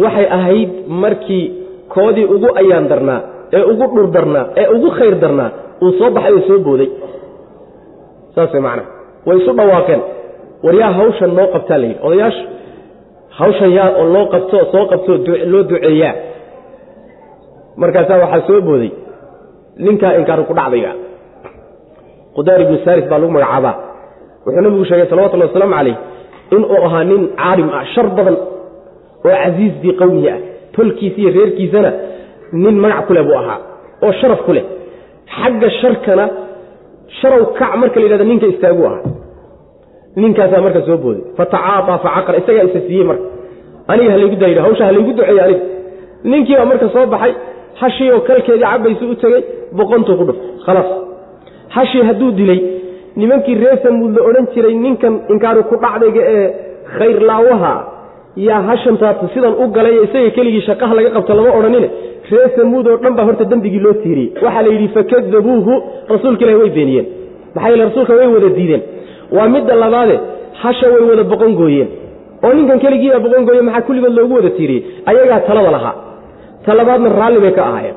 waxay ahayd markii koodii ugu ayaan darnaa ee ugu dhur darnaa ee ugu khayr darnaa uu soo baxay oo soo booday. Saas macnaha way isu dhawaaqeen. War yaa hawshan noo qabtaa la yidhi. Odayaasha hawshan yaa oo loo qabto soo qabtoo loo duceeyaa. Markaasaa waxaa soo booday. Ninkaa inkaaru ku dhacdayga qudaar ibnu saaris baa lagu magacaabaa. Wuxuu nabigu sheegay salawatullhi wasalaamu calayh inuu ahaa nin caalim ah shar badan oo casiiz bii qowmihi ah tolkiisa iyo reerkiisana nin magac ku leh buu ahaa oo sharaf ku leh. Xagga sharkana sharow kac marka la yidhahda ninka istaagu ahaa. Ninkaasaa marka soo booday. Fatacaaaa facaqara isagaa isa siiyey marka. Aniga halaygu dayidha hawsha halaygu duceeye aniga. Ninkii baa marka soo baxay hashii oo kalkeedii cabaysu u tegey boqontuu ku dhuftay khalaas hashii hadduu dilay nimankii reer samuud la odhan jiray ninkan inkaaru ku dhacdayga ee khayrlaawaha yaa hashantaas sidan u galay isaga keligii shaqaha laga qabto lama odhanine. Reer samuud oo dhan baa horta dembigii loo tiiriyey. Waxaa la yidhi fakadabuuhu rasuulka ilahi way beeniyeen. Maxaa yeele rasuulka way wada diideen. Waa midda labaade hasha way wada boqon gooyeen. Oo ninkan keligiibaa boqon gooye maxaa kulligood loogu wada tiiriyey? Ayagaa talada lahaa. Ta labaadna raalli bay ka ahaayeen.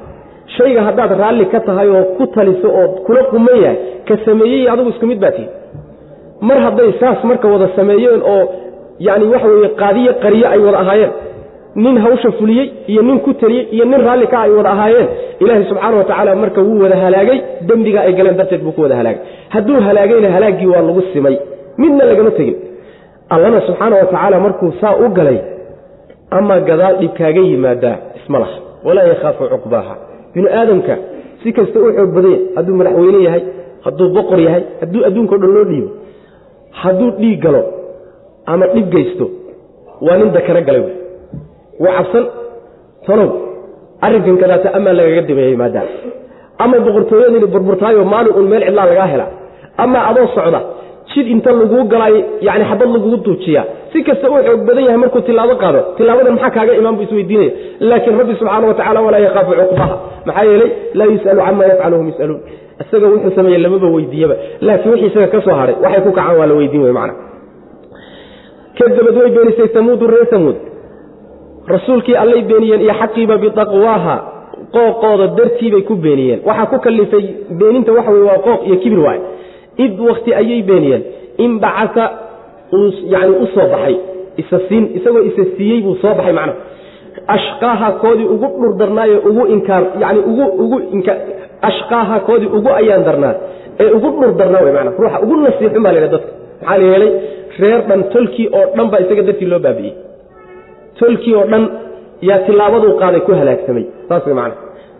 Shayga haddaad raalli ka tahay oo ku taliso oo kula quman yahay ka sameeyey adigu isku mid baa tihi. Mar hadday saas marka wada sameeyeen oo yacni waxa weeye qaadiye qariye ay wada ahaayeen. Nin hawsha fuliyey iyo nin ku taliyey iyo nin raalli ka ay wada ahaayeen. Ilaahay subxaana wa tacaala marka wuu wada halaagay dembiga ay galeen darteed buu ku wada halaagay. Hadduu halaagayna halaaggii waa lagu simay. Midna lagama tegin. Allana subxaana wa tacaala markuu saa u galay ama gadaal dhib kaaga yimaadaa isma walaa yakhaafu cuqbaaha. Binu aadamka si kasta u xoog badanya hadduu madaxweyne yahay hadduu boqor yahay hadduu adduunkao dhan loo dhiibo hadduu dhiig galo ama dhib geysto waa nin dakana galay wuu cabsan tanow arrinkan kadaata amaa lagaga dameeyey maadaama ama boqortooyadini burburtaayo maalin uun meel cidlaa lagaa helaa ama adoo socda jid inta laguu galaayo yani xabad lagugu duujiyaa si kasta uu xoog badan yahay markuu tilaabo qaado tilaabadan maxaa kaaga imaan buu isweydiinaya laakiin rabbi subxaana wa tacala walaa yakhaafu cuqbaha. Maxaa yeelay laa yus'alu cama yafcalu hum yus'aluun. Isaga wuxuu sameeye lamaba weydiiyaba. Laakiin wixii isaga ka soo haray waxay ku kacaan waa la weydiin wey macna kadabad way beenisay samuudu reer samuud. Rasuulkii allay beeniyeen iyo xaqiiba bitaqwaaha qooqooda dartiibay ku beeniyeen. Waxaa ku kalifay beeninta waxa wey waa qooq iyo kibir waay id wakti ayay beeniyeen. In bacasa uu yani u soo baxay. Isa isagoo isa siiyey buu soo baxay macnaha ashqaaha koodii ugu dhur darnaaye ugu inkaar yani ugu ugu inka ashqaaha koodii ugu ayaan darnaa ee ugu dhur darnaa wey maanaa ruuxa ugu nasiixun baa la yidhaha dadka. Maxaa la yeelay reer dhan tolkii oo dhan baa isaga dartii loo baabi'iyey tolkii oo dhan yaa tilaabaduu qaaday ku halaagsamay. Saas wey macana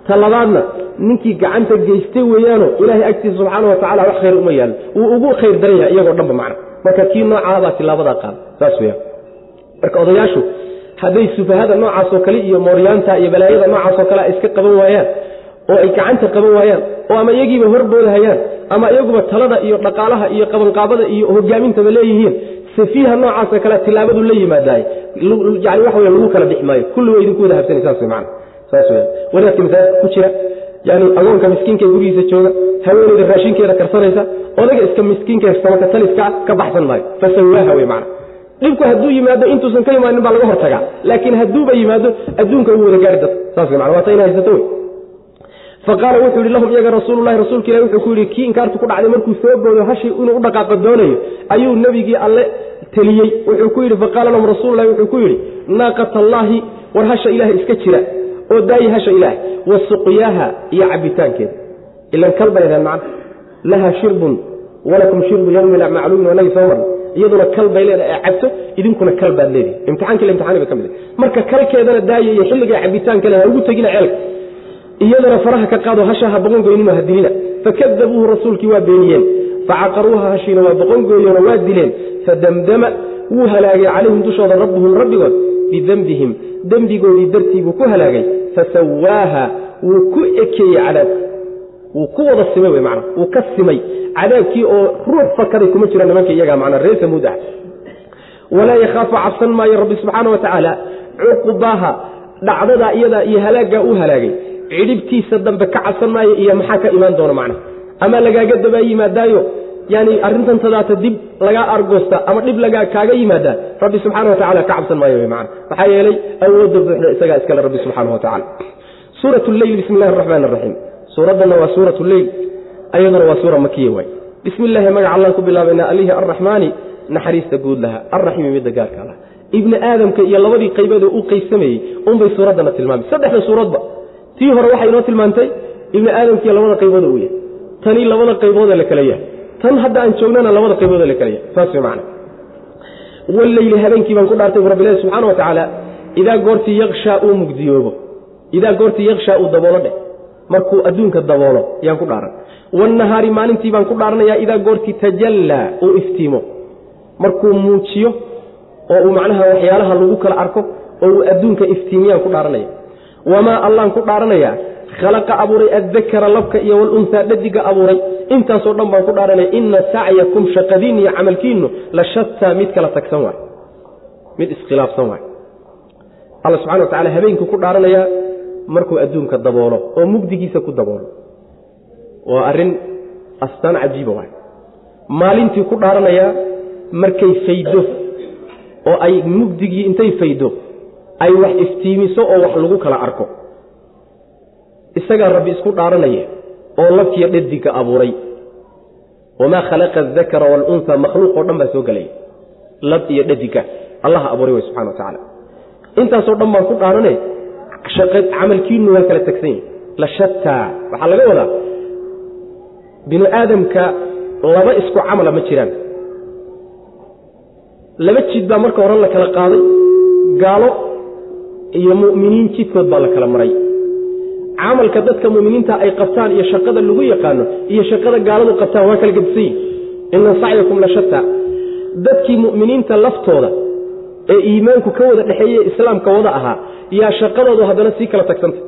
ta labaadna ninkii gacanta geystay weeyaano ilaahay agtiisa subxaana wa tacala wax khayr uma yaallo wuu ugu khayr daran yahay iyagoo dhanba macna marka kii noocaabaa tilaabadaa qaada saas weya marka odayaashu hadday sufahada noocaasoo kale iyo mooryaanta iyo balaayada noocaasoo kale iska qaban waayaan oo ay gacanta qaban waayaan oo ama iyagiiba horboodahayaan ama iyaguba talada iyo dhaqaalaha iyo qabanqaabada iyo hogaamintaba leeyihiin safiiha noocaasoo kale tilaabadu la yimaadaay. Yani waxa wey lagu kala bixi maayo kulli wa idinku wada habsanay saas wey macana saas weya wadaadka masaajidka ku jira yani agoonka miskiinka gurigiisa jooga haweeneyda raashinkeeda karsanaysa odaga iska miskiinka samaka taliska ka baxsan maayo. Fasawaaha wey macana dhibku hadduu yimaado intuusan ka imaanin baa laga hortagaa. Laakiin hadduuba yimaado adduunka uu wada gaari dadka. Saas wey mana waa ta ina haysato wey faqaala wuxuu yihi lahum iyaga rasuululahi rasuulka ilahi wuxuu ku yidhi kii inkaartu ku dhacday markuu soo boodo hashi inuu u dhaqaaqo doonayo ayuu nebigii alle teliyey. Wuxuu ku yidhi faqaala lahum rasuululahi wuxuu ku yidhi naaqat allaahi war hasha ilaahay iska jira oo daayi hasha ilaahay wa suqyaaha iyo cabitaankeeda ilan kal bay ahaen macna laha shirbun walakum shirbu yawmin macluumin wanagi soo marna iyaduna kal bay leedahay ee cabto idinkuna kal baad leedihi imtixaanki imtixaani bay ka mid marka kalkeedana daaya iyo xilliga cabitaanka le ha ugu tegina ceelka iyadana faraha ka qaado hashaha boqongoynino ha dilina fakadabuuhu rasuulkii waa beeniyeen facaqaruuha hashiina waa boqongooyona waa dileen fadamdama wuu halaagay calayhim dushooda rabbuhum rabbigood bidembihim dembigoodii dartii buu ku halaagay fasawaaha wuu ku ekeeyey cadaabka wuu ku wada simay w man wuu ka simay cadaabkii oo ruux fakaday kuma jira nimanka iyaga mana reer samuud ah. Walaa yakhaafu cabsan maayo rabbi subxaana wa tacaala cuqbaha dhacdadaa iyadaa iyo halaaggaa uu halaagay cidhibtiisa dambe ka cabsan maayo iyo maxaa ka imaan doona macna? Ama lagaaga dabaa yimaadaayo? Yani tadaata dib lagaa argoosta ama dhib lagaa kaaga yimaada rabbi subxaana wa tacala ka cabsan maayo maana maxaa yeelay awoodda buuxda isagaa iskale rabbi subxaana wa tacala suurat leyl bismi illahi araxmaan araxiim suuraddanna waa suurat leyl ayaduna waa suura makiya waay. Bismi illaahi magaca allaan ku bilaabaynaa alihi arraxmaani naxariista guud laha arraxiimi midda gaarka lah ibni aadamka iyo labadii qayboodee u qaysamayey unbay suuraddana tilmaamay. Saddexda suuradba tii hore waxay inoo tilmaantay ibni aadamkiiyo labada qaybooda uu yahay tani labada qayboodee la kala yahay. Tan hadda aan joognana labada qayboodee la kala yahay. Saas macana walleyli habeenkii baan ku dhaartay bu rabbilahi subxana wa tacaala idaa goortii yakshaa uu mugdiyoobo idaa goortii yakshaa uu daboolo dheh markuu adduunka daboolo yaan ku dhaaran. Wannahaari maalintii baan ku dhaaranayaa idaa goortii tajallaa uu iftiimo. Markuu muujiyo oo uu macnaha waxyaalaha lagu kala arko oo uu adduunka iftiimiyaan ku dhaaranaya wamaa allaan ku dhaaranayaa khalaqa abuuray addakara labka iyo walunhaa dhadiga abuuray intaasoo dhan baan ku dhaaranaya inna sacyakum shaqadiin iyo camalkiinnu la shataa mid kala tagsan waay mid iskhilaafsan waay alla subxana wa tacala habeenkuu ku dhaaranayaa markuu adduunka daboolo oo mugdigiisa ku daboolo waa arrin astaan cajiiba waay maalintii ku dhaaranayaa markay faydo oo ay mugdigii intay faydo ay wax iftiimiso oo wax lagu kala arko. Isagaa rabbi isku dhaaranaya oo labkiiyo dhadiga abuuray. Wamaa khalaqa adakara waalunha makhluuq oo dhan baa soo gelaya lab iyo dhadiga allaha abuuray way subxana wa tacaala. Intaasoo dhan baan ku dhaarane camalkiinu waa kala tagsan yahi la shataa waxaa laga wadaa binu aadamka laba isku camala ma jiraan. Laba jid baa marka hore la kala qaaday gaalo iyo mu'miniin jidkood baa la kala maray. Camalka dadka mu'miniinta ay qabtaan iyo shaqada lagu yaqaano iyo shaqada gaaladu qabtaan waa kala gedisan yihiin ina sacyakum la dadkii mu'miniinta laftooda ee iimaanku ka wada dhexeeye islaamka wada ahaa yaa shaqadoodu haddana sii kala tagsanta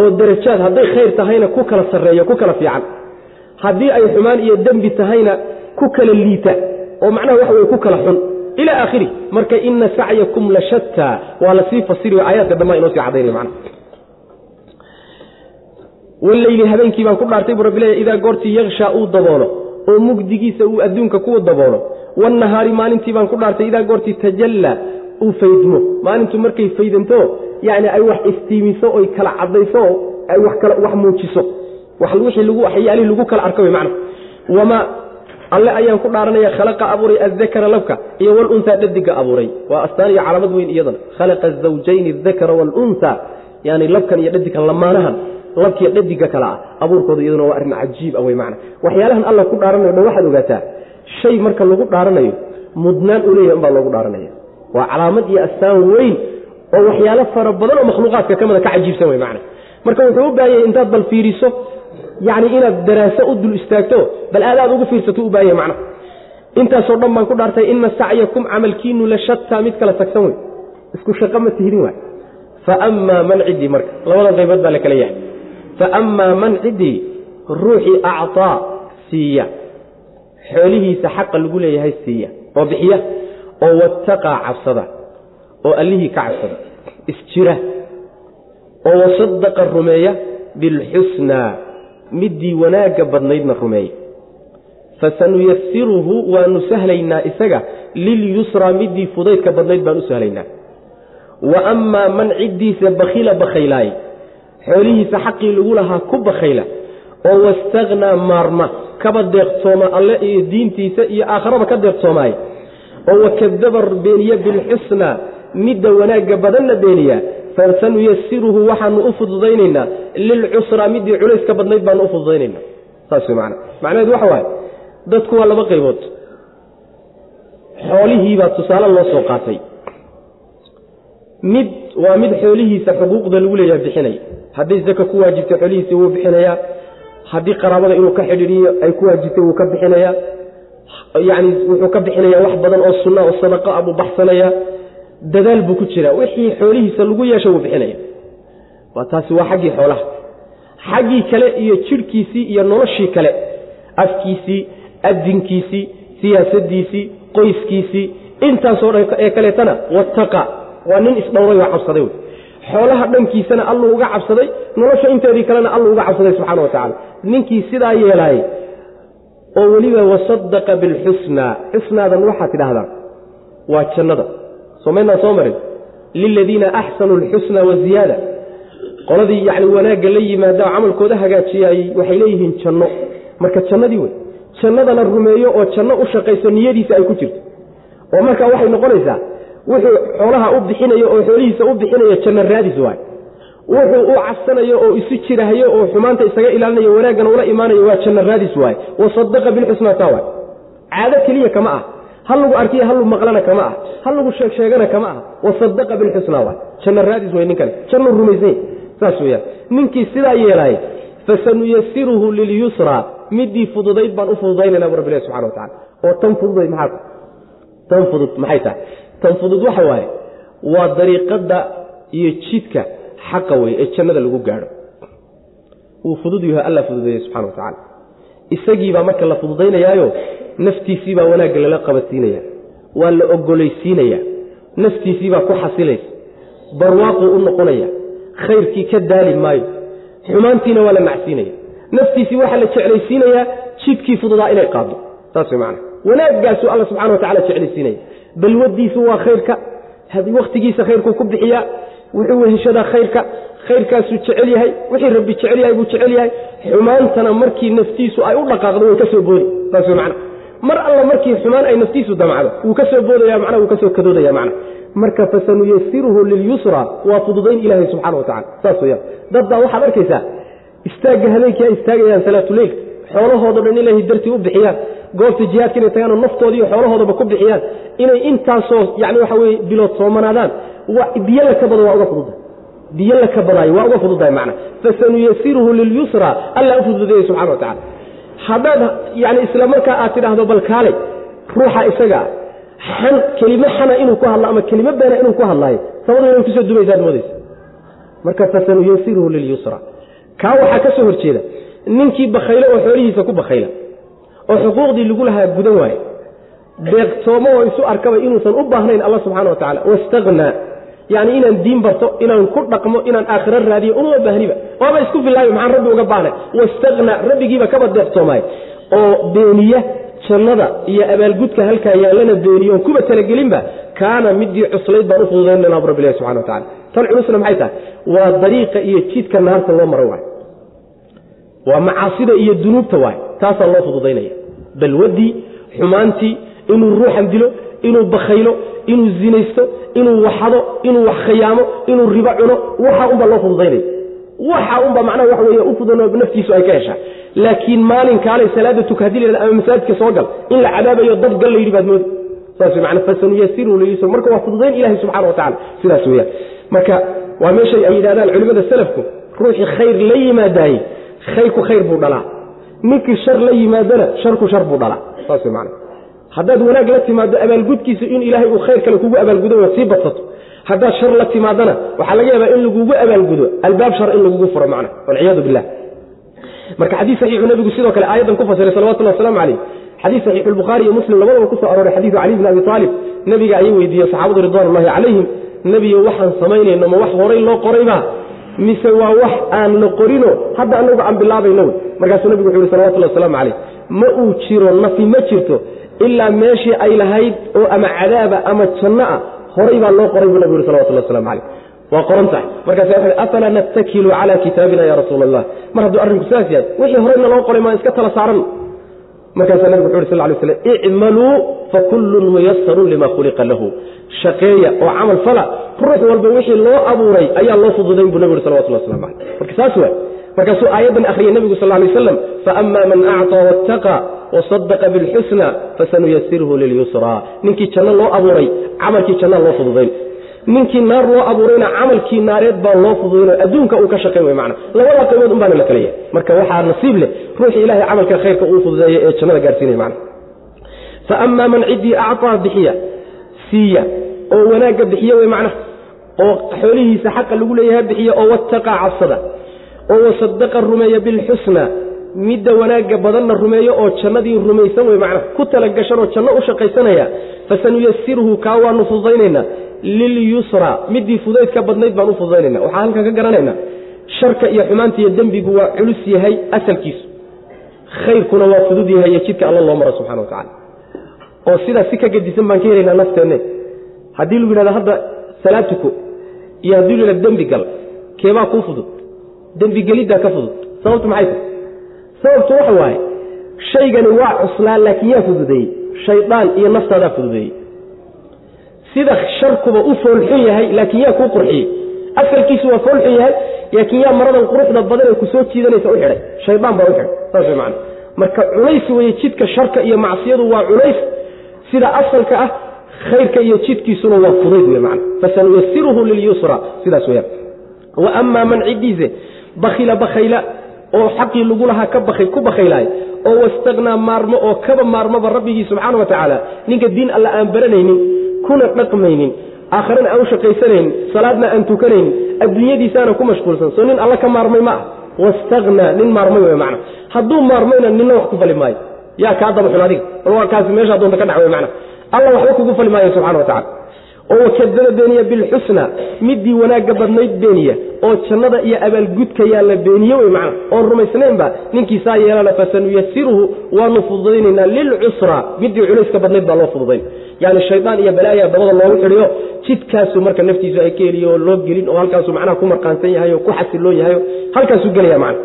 oo darajaad hadday khayr tahayna ku kala sarreeyo ku kala fiican. Haddii ay xumaan iyo dembi tahayna ku kala liita. Oo macnaha waxa weye ku kala xun ilaa aakhiri. Marka ina sacyakum la shataa waa la sii fasiri aayaadka dambaa inoo sii cadaynaya macnaha walleyli habeenkii baan ku dhaartay buu rabbileeya idaa goortii yakshaa uu daboolo oo mugdigiisa uu adduunka kuwa daboolo wannahaari maalintii baan ku dhaartay idaa goortii tajallaa uu faydmo. Maalintu markay faydanto yacni ay wax istiimiso oy kala caddayso oo ay wax muujiso. Wixii lagu kala wey macna. Wamaa alle ayaan ku dhaaranaya khalaqa abuuray addakara labka iyo walunhaa dhadiga abuuray. Waa astaan iyo calaamad weyn iyadana khalaqa azawjayni adakara waalunhaa yani labkan iyo dhadigan lamaanahan labkiiyo dhadiga kale ah. Abuurkooda iyaduna waa arrin cajiib ah wey macna. Waxyaalahan alla ku dhaaranayo dhan waxaad ogaataa shay marka lagu dhaaranayo mudnaan u leeyahay unbaa loogu dhaaranaya. Waa calaamad iyo astaan weyn oo waxyaalo fara badan oo makhluuqaadka kamida ka cajiibsan wey macna. Marka wuxuu u baahanyay intaad bal fiiriso yacni inaad daraaso u dul istaagto bal aadaad ugu fiirsato u baahanya macna intaasoo dhan baan ku dhaartay ina sacyakum camalkiinu la shataa mid kala tagsan wey. Isku shaqo ma tihidin waay. Fa amaa man ciddii marka labadan qaybood baa la kala yahay. Fa amaa man ciddii ruuxii actaa siiya. Xoolihiisa xaqa lagu leeyahay siiya. Oo bixiya. Oo wattaqaa cabsada. Oo allihii ka cabsada. Isjira oo wasadaqa rumeeya bilxusnaa middii wanaagga badnaydna rumeeya fasanuyasiruhu waanu sahlaynaa isaga. Lilyusraa middii fudaydka badnayd baan u sahlaynaa. Wa ammaa man ciddiisa bakhila bakhaylaaye. Xoolihiisa xaqii lagu lahaa ku bakhayla. Oo wastakhnaa maarma kaba deeqtooma alle iyo diintiisa iyo aakharaba ka deeqtoomaaye. Oo wakadaba beeniye bilxusnaa midda wanaagga badanna beeniyaa fasanuyasiruhu waxaanu u fududaynaynaa. Lilcusraa middii culayska badnayd baanu u fududaynaynaa. Saas macana macnaheedu waxa waaye dadku waa laba qaybood. Xoolihiibaa tusaale loo soo qaatay. Mid waa mid xoolihiisa xuquuqda lagu leeyahay bixinaya. Hadday zaka ku waajibtay xoolihiisa wuu bixinayaa haddii qaraabada inuu ka xidhiiriyo ay ku waajibtay wuu ka bixinayaa yacni wuxuu ka bixinayaa wax badan oo sunna oo sadaqa ah buu baxsanayaa dadaal buu ku jiraa. Wixii xoolihiisa lagu yeesha wuu bixinaya. Waa taasi waa xaggii xoolaha. Xaggii kale iyo jidhkiisii iyo noloshii kale afkiisii adinkiisii siyaasadiisii qoyskiisii intaasoo dhan ee kaleetana wattaqa. Waa nin isdhowray oo cabsaday wey. Xoolaha dhankiisana alluu uga cabsaday nolosha inteedii kalena alluu uga cabsaday subxana wa tacala ninkii sidaa yeelaayey oo weliba wasadaqa bilxusnaa. Xusnaadan waxaad tidhahdaan waa jannada somaynaan soo marin liladiina axsanuu alxusna waziyaada qoladii yacni wanaagga la yimaada camalkooda hagaajiyaayey waxay leeyihiin janno. Marka jannadii wey jannadana rumeeyo oo janno u shaqayso niyadiisa ay ku jirto. Oo marka waxay noqonaysaa wuxuu xoolaha u bixinayo oo xoolihiisa u bixinayo janno raadis waay. Wuxuu u cabsanayo oo isu jirahayo oo xumaanta isaga ilaalinayo wanaaggana ula imaanayo waa janno raadis waay. Wasadaqa bilxusnaa taa waay. Caado keliya kama ah hal lagu arkiyo hal lagu maqlana kama ah. Hal lagu sheegsheegana kama ah. Wasadaqa bilxusnaa waay janno raadis way ninkani jannu rumaysany saas weyaan ninkii sidaa yeelaay fasanuyasiruhu lilyusra midii fududayd baan u fududaynayna bu rabbilahi subxana watacala oo tan fududayd maxaa tan fudud maxay tahay? Tan fudud waxa waaye waa dariiqadda iyo jidka xaqa wey ee jannada lagu gaadho. Wuu fudud yaho alla fududeeye subxana watacaala isagiibaa marka la fududaynayaayo naftiisiibaa wanaagga lala qabadsiinaya waa la ogolaysiinaya naftiisiibaa ku xasilaysa barwaaquu u noqonaya khayrkii ka daali maayo xumaantiina waa la macsiinaya naftiisii waxaa la jeclaysiinayaa jidkii fududaa inay qaado saas way macana wanaaggaasuu alla subxana wa tacala jeclaysiinaya balwadiisu waa khayrka wakhtigiisa khayrkuu ku bixiyaa wuxuu weheshadaa khayrka khayrkaasuu jecel yahay wixii rabbi jecel yahay buu jecel yahay xumaantana markii naftiisu ay u dhaqaaqdo way ka soo boodi saas macana mar alla markii xumaan ay naftiisu damacdo wuu ka soo boodaya macna wuu ka soo kadoodaya macna marka fasanuyasiruhu lilyusra waa fududayn ilaahay subxana wa tacala saas weyaan dad baa waxaad arkaysaa istaagga habeenkii ay istaagayaan salaatuleylka xoolahoodo dhan ilaahay dartii u bixiyaan goobta jihaadka inay tagaanoo naftoodiiyo xoolahoodaba ku bixiyaan inay intaasoo yani waxa weye bilood soomanaadaan biyo la ka bado waa uga fududahay. Biyo la ka badaayo waa uga fududahay macna fasanuyasiruhu lilyusra alla u fududeeyey subxana wa haddaad yani isla markaa aad tidhaahdo bal kaalay ruuxa isagaa xan kelimo xana inuu ku hadlo ama kelimo beena inuu ku hadlaayo sabadu inay ku soo dumaysaad moodaysa. Marka fasanuyasiruhu lilyusra kaa waxaa ka soo horjeeda ninkii bakhaylo oo xoolihiisa ku bakhayla oo xuquuqdii lagu lahaa gudan waaye deeqtoomo oo isu arkaba inuusan u baahnayn alla subxana wa tacala wastagnaa yani inaan diin barto inaan ku dhaqmo inaan aakhiro raadiyo uma baahniba. Waaba isku filaayo maxaan rabbi uga baahnay wastagnaa rabbigiiba kaba deeqtoomaay oo beeniya jannada iyo abaalgudka halkaa yaallana beeniyo kuba talagelinba kaana midii cuslayd baan u fududaynana bu rabbilahi subxana wa tacala tan culusna maxay tahay? Waa dariiqa iyo jidka naarta loo maro waay waa macaasida iyo dunuubta waay taasaa loo fududaynaya. Balwadii xumaantii inuu ruuxan dilo inuu bakhaylo inuu zinaysto inuu waxado inuu wax khiyaamo inuu ribo cuno waxa unbaa loo fududaynaya waxa unba macnaha wax wey u fudan naftiisu ay ka heshaa. Laakiin maalin kaalay salaada tuka haddii la ama masaajidka soo gal in la cadaabayo dad gal la yidhi baad moodi. Saas man fasanuyasiru lilyusr marka waa fududayn ilahi subxana wa tacala sidaas weyaan marka waa meeshay ay yidhahdaan culimmada salafku ruuxii khayr la yimaadaayey khayrku khayr buu dhalaa. Ninkii shar la yimaadana sharku shar buu dhalaa. Saas man haddaad wanaag la timaado abaalgudkiisa in ilaahay uu khayr kale kugu abaalgudo oo sii badsato. Haddaad shar la timaadana waxaa laga yaabaa in lagugu abaalgudo. Albaab shar in lagugu furo macna. Walciyaadu billah marka xadiis saxiixu nebigu sidoo kale aayaddan ku fasiray salawatullah waslamu calayh xadiis saxiixu lbukhaari iyo muslim labadaba ku arooray xadiidu cali bn abi aalib nebiga ayay weydiiyey saxaabadu ridwan ullahi calayhim nebiyo waxaan samaynayno ma wax horay loo qorayba mise waa wax aan la qorino? Hadda anagu aan bilaabayno. Wey markaasuu nebigu wuxu yhi salawatullah waslamu calayh ma uu jiro nafi ma jirto ilaa meeshii ay lahayd oo ama cadaaba ama janno ah horay baa loo qoray buu nabigu yhi salawatullah waslamu calayh waa qoran tahay markaas waa afalaa nattakilu cala kitaabina ya rasuula allah mar hadduu arrinku sidaas yahay wixii horeyna loo qoray maan iska tala saaran markaasaa nabig wuxu uhi sal lay slam icmaluu fakullun muyasarun lima khuliqa lahu. Shaqeeya oo camal fala ruux walba wixii loo abuuray ayaa loo fududayn buu nabigu uhi salawatullah waslamu calayh marka saas waay. Markaasuu aayaddan akhriyay nebigu sal lay waslam faama man acطaa waاttaqa wasadaqa bilxusna fasanuyasirhu lilyusraa ninkii janno loo abuuray camalkii jannaa loo fududayn ninkii naar loo abuurayna camalkii naareed baa loo fududayno adduunka uu ka shaqayn way macna. Labada qaybood un la kala yahay. Marka waxaa nasiib leh ruuxii ilahay camalka khayrka uu fududeeya ee jannada gaarsiinaya macna. Fa amaa man ciddii acطaa bixiya siiya oo wanaagga bixiya wey macna. Oo xoolihiisa xaqa lagu leeyaha bixiya oo wattaqaa cabsada oo wasadaqa rumeeya bilxusna midda wanaagga badanna rumeeyo oo jannadii rumaysan wey macna ku talagashanoo janno u shaqaysanaya fasanuyasirhu kaa waanu fududaynaynaa. Lilyusra midii fudaydka badnayd baan u fududaynayna waxaa halkan ka garanaynaa sharka iyo xumaanta iyo dembigu waa culus yahay asalkiisu. Khayrkuna waa fudud yahay iyo jidka alla loo maro subxana wa tacala oo sidaas si ka gedisan baan ka helaynaa nafteenne. Haddii lagu yidhahdo hadda salaad iyo haddii lu yidhahdo dembi gal keebaa kuu fudud. Dembigeliddaa ka fudud. Sababtu maxay tahay sababtu waxa waaye shaygani waa cuslaa laakiin yaa fududeeyey. Shaydaan iyo naftaadaa fududeeyey. Sida sharkuba u foolxun yahay laakiin yaa kuu qurxiyey. Asalkiisu waa foolxun yahay laakiin yaa maradan quruxda badan ee ku jiidanaysa u xidhay shaydaan baa u xidhay saas way macana marka culays weeye jidka sharka iyo macsiyadu waa culays sida asalka ah khayrka iyo jidkiisuna waa fudayd wey macana fasanuyasiruhu lilyusra sidaas weyaan wa amaa man ciddiise bakhila bakhayla oo xaqii lagu lahaa ku bakaylaay oo wastaknaa maarmo oo kaba maarmoba rabbigii subxaana wa tacaala ninka diin alla aan baranaynin kuna dhaqmaynin aakharana aan u shaqaysanaynin salaadna aan tukanaynin adduunyadiisaana ku mashquulsan soo nin alla ka maarmay ma ah wastaknaa nin maarmay wey macna. Hadduu maarmayna ninna wax ku fali maayo. Yaa kaa daba xun adiga kaasi meeshaa doonta ka dhac wey alla waxba kugu fali maayo subxana wa tacala oo wakadaba beeniya bilxusna midii wanaagga badnayd beeniya oo jannada iyo abaalgudka yaa la beeniye wey macna oon rumaysnaynba ninkii saa yeelana fasanuyasiruhu waanu fududaynaynaa lilcusra. Midii culayska badnayd baa loo fududayn. Yani shaydaan iyo balaaya dabada loogu xidhiyo jidkaasuu marka naftiisu ay ka heliyo oo loo gelin oo halkaasuu macnaha ku marqaansan yahay oo ku xasiloon yahay halkaasuu gelaya macna.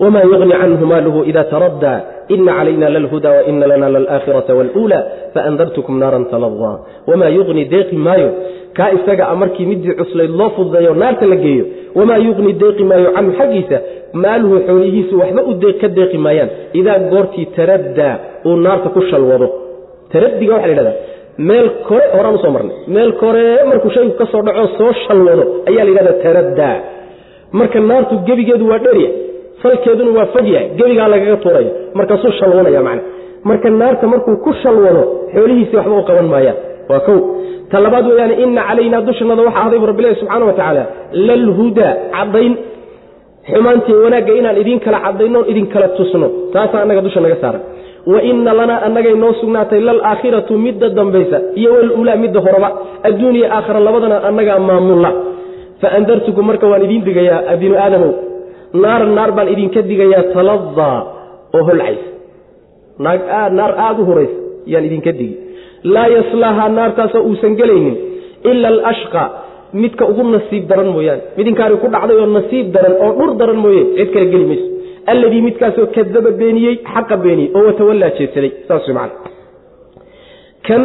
Wma yugni canhu maaluhu ida taraddaa ina calayna lalhuda waina lana lalaakhirata waluula faandartukum naaran taladaa wamaa yugni deeqi maayo? Kaa isaga a markii midii cuslayd loo fududeeyo naarta la geeyo. Wamaa yugni deeqi maayo canhu xaggiisa? Maaluhu xoolihiisu waxba ka deeqi maayaan. Idaa goortii taraddaa uu naarta ku shalwado. Taradiga waxa la yhahdaa meel kore horaan u soo marnay. Meel kore markuu shaygu ka soo dhaco soo shalwado. Ayaa la yidhahdaa taraddaa. Marka naartu gebigeedu waa dherya salkeeduna waa fog yahay gebigaa lagaga tuuraya markaasuu shalwanaya macna. Marka naarta markuu ku shalwado xoolihiisii waxba u qaban maayaan. Waa kow. Ta labaad weeyaan ina calaynaa dushannada waxa ahday rabbilahi subxaana wa tacaala lalhudaa caddayn. Xumaantii wanaagga inaan idin kala caddayno idin kala tusno. Taasaa annaga dusha naga saaran wa ina lanaa annagay noo sugnaatay lalaakhiratu midda dambaysa iyo walulaa midda horeba. Adduuniya aakhira labadana annagaa maamulla. Faandartukum marka waan idiin digayaa binu aadamow naaran naar baan idinka digayaa taladaa oo holcaysa naar aada u horaysa yaan idinka digi. Laa yaslaahaa naartaasoo uusan gelaynin ila alashqa midka ugu nasiib daran mooyaane midinkaani ku dhacday oo nasiib daran oo dhur daran mooye cid kale geli mayso. Alladii midkaasoo kadaba beeniyey xaqa beeniyey oo watawallaa jeedsaday saas man kan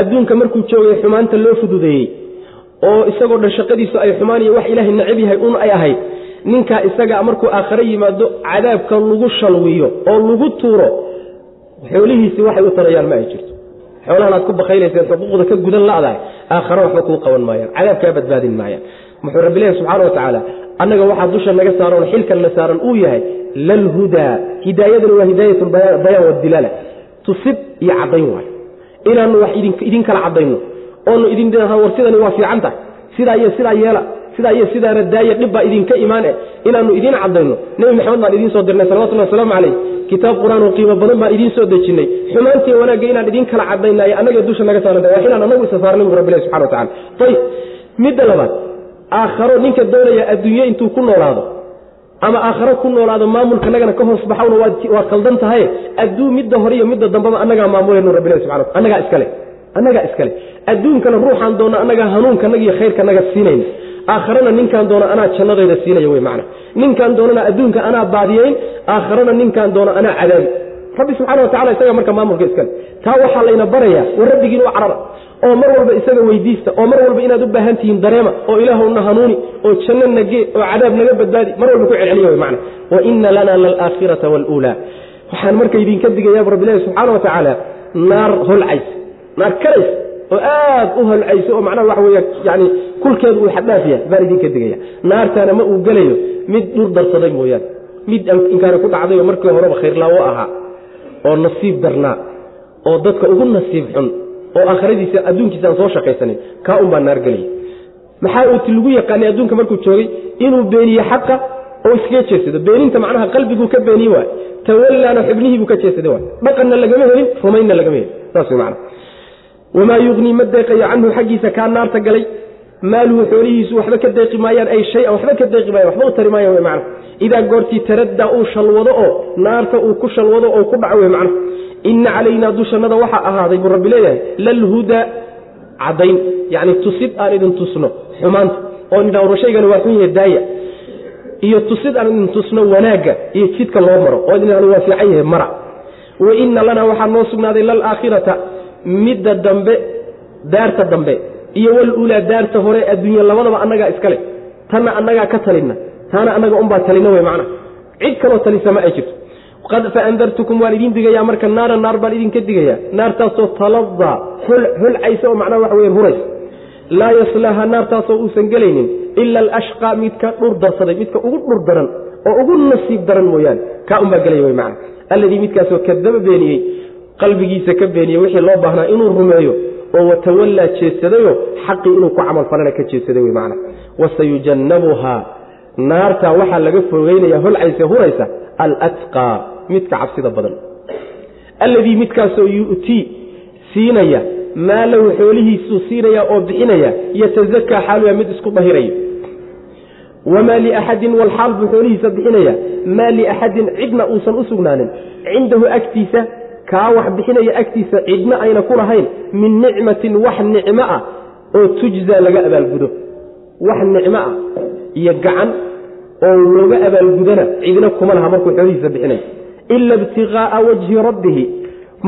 adduunka markuu joogay xumaanta loo fududeeyey oo isagoo dhan shaqadiisu ay xumaan iyo wax ilaahay nacab yahay un ay ahayd ninkaa isaga markuu aakhare yimaado cadaabka lagu shalwiyo oo lagu tuuro xoolihiisii waxay u tarayaan ma ay jirto. Xoolahan aad ku bakaylayseen xuquuqda ka gudan ladahay aakhare waxba kuu qaban maayaan cadaab badbaadin maayaan. Muxuu rabbilahi subxaana wa tacaala annaga waxaa dusha naga saaran xilkan na saaran uu yahay lalhudaa hidaayadani waa hidaayat bayaan wadilaala tusib iyo caddayn waayo. Inaanu wax idin caddayno oonu idin war sidani waa fiican tahay. Sidaa iyo sidaa yeela sidaa iyo sidaana daaya dhib baa idinka imaan eh inaanu idiin caddayno. Nebi maxamed baan idiin soo dirnay salawatullahi wasalaamu calayh. Kitaab qur'aan oo qiimo badan baan idiin soo dejinnay xumaantii wanaagga inaan idin kala caddaynay annaga dusha naga saaran waa inaan anagu isa saarnay bu rabbilahi subxana wa tacala ayib midda labaad. Aakharo ninka doonaya adduunye intuu ku noolaado. Ama aakharo ku noolaado maamulka nagana ka hoos baxawna waa kaldan tahay. Adduu midda hore iyo midda dambaba annagaa maamulayno rabbilahi subxana annagaa iskale annagaa iskale adduunkana ruuxaan doona annagaa hanuunkanaga iyo khayrkanaga siinayna aakharana ninkaan doona anaa jannadayda siinaya wey macna. Ninkaan doonana adduunka anaa baadiyayn aakharana ninkaan doona anaa cadaabi. Rabbi subxana wa tacala isaga marka maamulka iskale taa waxaa layna barayaa war rabbigiin u carara oo mar walba isaga weydiista oo mar walba inaad u baahan tihiin dareema oo ilaahowna hanuuni oo janno nagee oo cadaab naga badbaadi mar walba ku celceliya wey macna. Wa ina lana lalaakhirata waluulaa. Waxaan marka idinka digayaa rabbilahi subxaana wa tacaala naar holcays naar karays oo aad u holcayso oo macnaha waxa weya yani kulkeedu uu xadhaaf yahay baan idinka digaya naartaana ma uu gelayo mid dhur darsaday mooyaane. Mid inkaani ku dhacday oo markii horeba khayrlaawo ahaa oo nasiib darnaa oo dadka ugu nasiib xun oo aakhiradiisa adduunkiisa aan soo shaqaysanin kaa un baa naar gelaya. Maxaa uu lagu yaqaanay adduunka markuu joogay? Inuu beeniye xaqa oo iskaga jeedsado beeninta macnaha qalbiguu ka beeniye waay tawallaana xubnihiibuu ka jeedsada waay dhaqanna lagama helin rumaynna lagama helin. Saas way macana wamaa yugnii ma deeqayo canhu xaggiisa kaa naarta galay maaluhu xoolihiisu waxba ka deeqi maayaan ay shay-an waxba ka deeqi maayaan waxba u tari maayaan wey macna idaa goortii taraddaa uu shalwado oo naarta uu ku shalwado oo ku dhaco wey macna inna calaynaa dushannada waxaa ahaaday buu rabbi leeyahay lalhudaa caddayn yacni tusid aan idin tusno xumaanta. Oo nidhaa shaygani waa xun yahe daaya. Iyo tusid aan idin tusno wanaagga iyo jidka loo maro oo idin waa fiican yahay mara. Wa inna lanaa waxaa noo sugnaaday lalaakhirata midda dambe daarta dambe iyo walulaa daarta hore adduunya labadaba annagaa iskale tanna annagaa ka talinna. Taana annaga unbaa talina wey macna. Cid kaloo talisa ma ay jirto. Qad faandartukum waan idin digayaa marka naara naar baan idinka digayaa. Naartaasoo taladaa holcaysa oo macnaha waxa weyan huraysa laa yaslaaha naartaasoo uusan gelaynin ila alashqaa midka dhur darsaday midka ugu dhur daran oo ugu nasiib daran mooyaane. Kaa unbaa gelaya wey macna. Alladii midkaasoo kadaba beeniyey qalbigiisa ka beeniyey wixii loo baahnaa inuu rumeeyo oo watawallaa jeedsadayo xaqii inuu ku camalfalana ka jeedsaday wey macna wasayujannabuhaa naartaa waxaa laga fogeynaya holcaysa huraysa alatqaa midka cabsida badan. Alladii midkaasoo yu'tii siinaya maa lahu xoolihiisuu siinaya oo bixinaya yatazakaa xaaluya mid isku dahiraya wamaa liaxadin walxaal buu xoolihiisa bixinaya. Maa liaxadin cidna uusan u sugnaanin. Cindahu agtiisa kaa wax bixinaya agtiisa cidna ayna ku lahayn min nicmatin wax nicmo ah oo tujzaa laga abaalgudo. Wax nicmo ah iyo gacan oo looga abaalgudana cidna kuma laha markuu xoolihiisa bixinayo ila ibtiqaa'a wajhi rabbihi.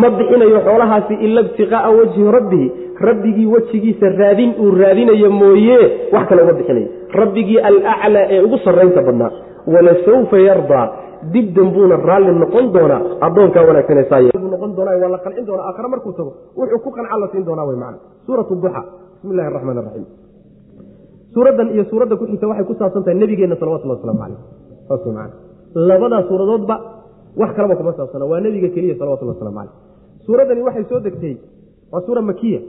Ma bixinayo xoolahaasi ila ibtiqaa'a wajhi rabbihi. Rabbigii wejigiisa raadin uu raadinayo mooye wax kale uma bixinayo rabbigii alaclaa ee ugu sarraynta badnaa. Walasawfa yardaa dib dambuuna raalli noqon doonaa addoonkaa wanaagsanaysaaybu noqon doonaa waa la qancin doonaa aakhare markuu tago wuxuu ku qanca la siin doonaa wey macana suuratu duxa bismi illahi araxmaan araxiim suuraddan iyo suuradda ku xigta waxay ku saabsan tahay nebigeenna salawatulli waslamu caleyh saas macana labadaa suuradoodba wax kalaba kuma saabsana waa nebiga keliya salawatulli waslamu caleyh suuraddani waxay soo degtay waa suura makiya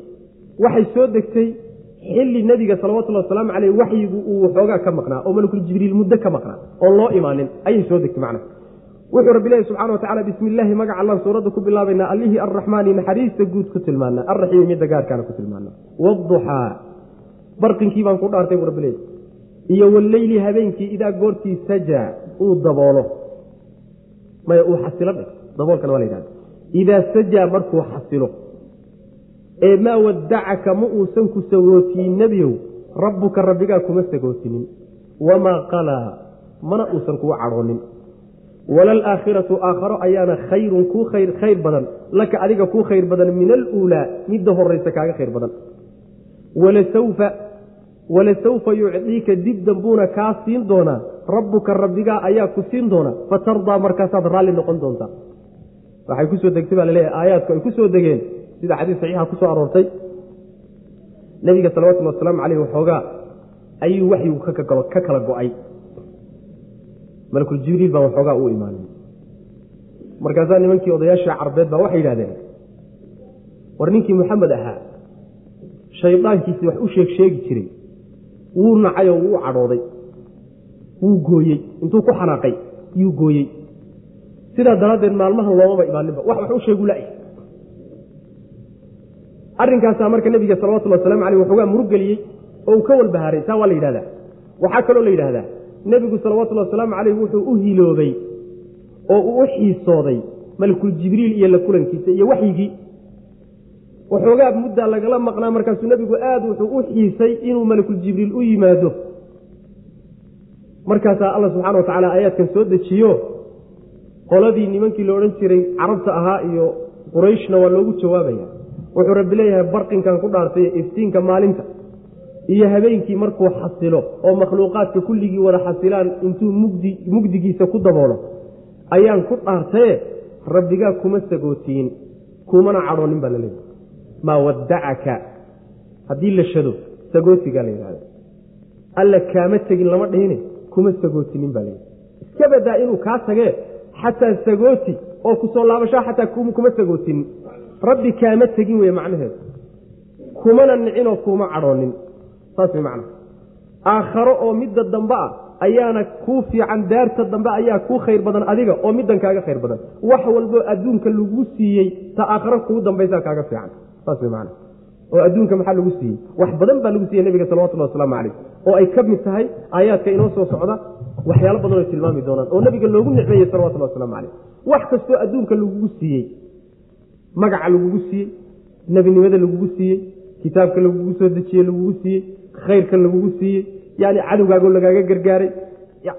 waxay soo degtay xilli nebiga salawatullhi wasalaamu caleyh waxyigu uu waxoogaa ka maqnaa oo malakul jibriil muddo ka maqnaa oon loo imaanin ayay soo degtay macna. Wuxuu rabbi leeyahy subxana wa tacala bismi illaahi magaca allaan suuradda ku bilaabaynaa allihii arraxmaani naxariista guud ku tilmaana arraxiimi midda gaarkaana ku tilmaana waduxaa barqinkii baan ku dhaartay buu rabbi iyo walleyli habeenkii idaa goortii sajaa uu daboolo. Maya uu xasilo daboolkana waa la yidhahda idaa sajaa markuu xasilo ee maa wadacaka ma uusan ku sagootiyin nebiyow rabbuka rabbigaa kuma sagootinin. Wamaa qalaa mana uusan kuu cadhoonin. Walalaakhiratu aakharo ayaana khayrun kuu khayr badan. Laka adiga kuu khayr badan min aluulaa midda horaysa kaaga khayr badan. Walasawfa yucdiika dib dambuuna kaa siin doonaa rabbuka rabbigaa ayaa ku siin doona. Fatardaa markaasaad raalli noqon doontaa. Waxay ku soo degtay baa la leeyahay aayaadku ay ku degeen sida xadiis saxiixa ku soo aroortay nebiga salawatullhi wasalaamu caleyh waxoogaa ayuu waxyigu ka kala go'ay. Malakul baa waxoogaa u imaanin markaasaa nimankii odayaasha carbeed baa waxay yidhahdeen war ninkii maxamed ahaa shaydaankiisi wax u sheeg sheegi jiray wuu nacay oo wuu u cadhooday wuu gooyey intuu ku xanaaqay yuu gooyey. Sidaa daraaddeed maalmahan loomaba imaaninba wax wax u sheegu la arrinkaasaa marka nebiga salawatullhi waslamu aleyh waxoogaa muruggeliyey oo uu ka walbahaaray taa waa la yidhahdaa. Waxaa kaloo la yidhahdaa nebigu salawatullhi wasalaamu caleyh wuxuu u hiloobay oo uu u xiisooday malakul jibriil iyo la kulankiisa iyo waxyigii. Waxoogaa muddaa lagala maqnaa markaasuu nebigu aad wuxuu u xiisay inuu malakul jibriil u yimaado. Markaasaa alla subxana wa aayaadkan soo dejiyo qoladii nimankii la odhan jiray carabta ahaa iyo qurayshna waa loogu jawaabaya wuxuu rabbi leeyahay barqinkan ku dhaartay iftiinka maalinta iyo habeenkii markuu xasilo oo makhluuqaadka kulligii wada xasilaan intuu mugdi mugdigiisa ku daboolo ayaan ku dhaartaye rabbigaa kuma sagootiin kumana cadhoonin baa laleeyahy maa wadacaka haddii la shado sagootigaa la yidhahda alla kaama tegin lama dhihine kuma sagootinin baa layidhi iska badaa inuu kaa tagee xataa sagooti oo ku soo laabashaa xataa kuma sagootinin rabbi kaama tegin wey macnaheedu. Kumana nicinoo kuma cadhoonin. Saas way macnaha. Aakharo oo midda dambe ah ayaana kuu fiican daarta dambe ayaa kuu khayr badan adiga oo middan kaaga khayr badan. Wax walboo adduunka lagu siiyey ta aakharo kuu dambaysaa kaaga fiican. Saas way macnaha. Oo adduunka maxaa lagu siiyey? Wax badan baa lagu siiyey nebiga salawatullahi wasalaamu caleyh oo ay ka mid tahay aayaadka inoo soo socda waxyaalo badan oy tilmaami doonaan. Oo nebiga loogu nicmeeyey salawatullahi waslamu caleyh wax kastoo adduunka lagugu siiyey magaca lagugu siiyey nebinimada lagugu siiyey kitaabka lagugu soo dejiyey lagugu siiyey khayrka lagugu siiyey yani cadowgaagoo lagaaga gargaaray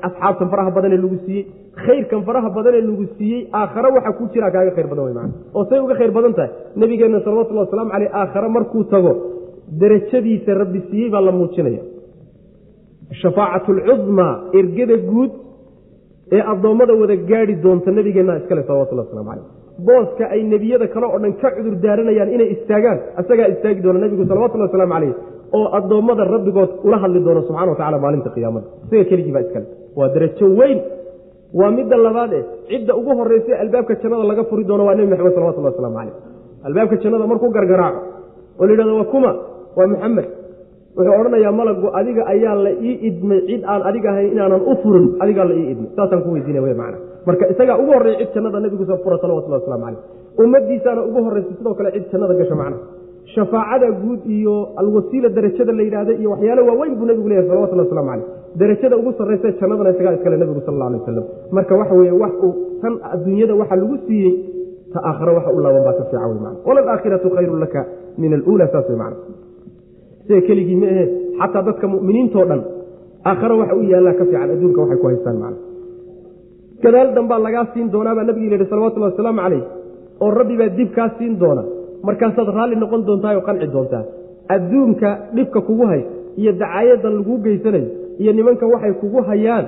asxaabtan faraha badanee lagu siiyey khayrkan faraha badanee lagu siiyey aakhare waxa ku jira kaaga khayr badan wey man oo say uga khayr badan tahay nabigeenna salawatullhi wasalaamu caleyh aakhare markuu tago derajadiisa rabbi siiyey baa la muujinaya. Shafaacatu alcudmaa ergada guud ee addoommada wada gaadhi doonta nabigeenna iskale salawatullah waslamu caleyh booska ay nebiyada kale oo dhan ka cudur daaranayaan inay istaagaan isagaa istaagi doona nebigu salawatullahi waslamu caleyh oo addoommada rabbigood ula hadli doono subxana watacala maalinta qiyaamada. Isaga keligii baa iskale waa darajo weyn. Waa midda labaad e cidda ugu horreysa albaabka jannada laga furi doono waa nebi maxamed salawatullah waslamu caleyh albaabka jannada markuu gargaraaco oo la yidhahdo waa kuma waa maxamed. Wuxuu odhanayaa malagu adiga ayaa la ii idmay. Cid aan adiga ahayn inaanan u furin adigaa la ii idmay. Saasaan ku weydiina w man marka isagaa ugu horreeya cid jannada nebigusa fura salawatullah waslamu caleyh ummadiisaana ugu horreysa sidoo kale cid jannada gasho macna shafaacada guud iyo alwasiila darajada la yidhaahda iyo waxyaalo waaweyn buu nebigu leeyahay salawatullah waslamu caleyh darajada ugu sarraysa jannadana isagaa iskale nebigu sal alla alay wasalam marka waxa weeye wax uu tan adduunyada waxa lagu siiyey ta aakhare waxa u laaban baa ka fiican wey man walalaakhiratu khayrun laka min aluula saas wey man sida keligii ma ahe xataa dadka mu'miniintao dhan aakhare waxa u yaallaa ka fiican adduunka waxay ku haystaan man gadaal dambaa lagaa siin doonaabaa nabigi yihi salawatullahi wasalaamu caleyh oo rabbi baa dib kaa siin doona markaasaad raalli noqon doontaa oo qanci doontaa. Adduunka dhibka kugu hay iyo dacaayadan laguu geysanayo iyo nimanka waxay kugu hayaan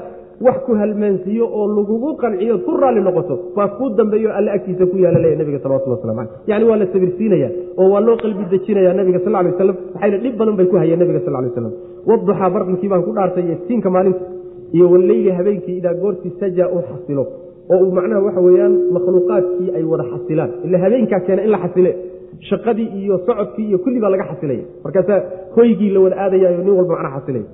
wax ku halmaansiiyo oo lagugu qanciyo ku raalli noqoto baa kuu dambeeyo alle agtiisa ku yaalla leeya nabiga salawatullah waslamu caleyh yacni waa la sabirsiinaya oo waa loo qalbi dejinaya nabiga sal lay waslam maxayna dhib badan bay ku hayeen nabiga sal lay waslam waduxaa barqinkii baan ku dhaartay iyo tiinka maalinta iyo waleyli habeenkii idaa goortii sajaa uu xasilo. Oo uu macnaha waxa weeyaan makhluuqaadkii ay wada xasilaan. Ila habeenkaa keena in la xasile. Shaqadii iyo socodkii iyo kulli baa laga xasilaya. Markaasaa hoygii la wada aadayayo nin walba macnaha xasilaya.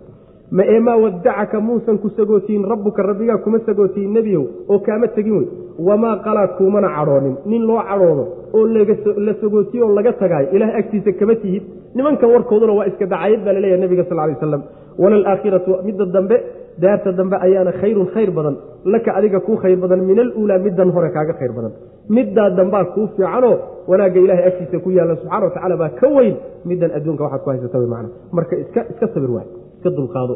Ma eemaa wadacaka muusan ku sagootiin rabbuka rabbigaa kuma sagootiin nebiyow oo kaama tegin wey. Wamaa qalaa kuumana cadhoonin. Nin loo cadhoodo oo la sagootiyo oo laga tagaayo ilaah agtiisa kama tihid. Nimankan warkooduna waa iska dacayad baa la leeyahay nebiga sal lay waslam walaalaakhiratu midda dambe daarta dambe ayaana khayrun khayr badan laka adiga kuu khayr badan min aluulaa middan hore kaaga khayr badan. Middaa dambaa kuu fiicanoo wanaagga ilahay agtiisa ku yaalla subxana wa baa ka weyn middan adduunka waxaad ku haysata wy macna marka iska iska sabir waay iska dulqaado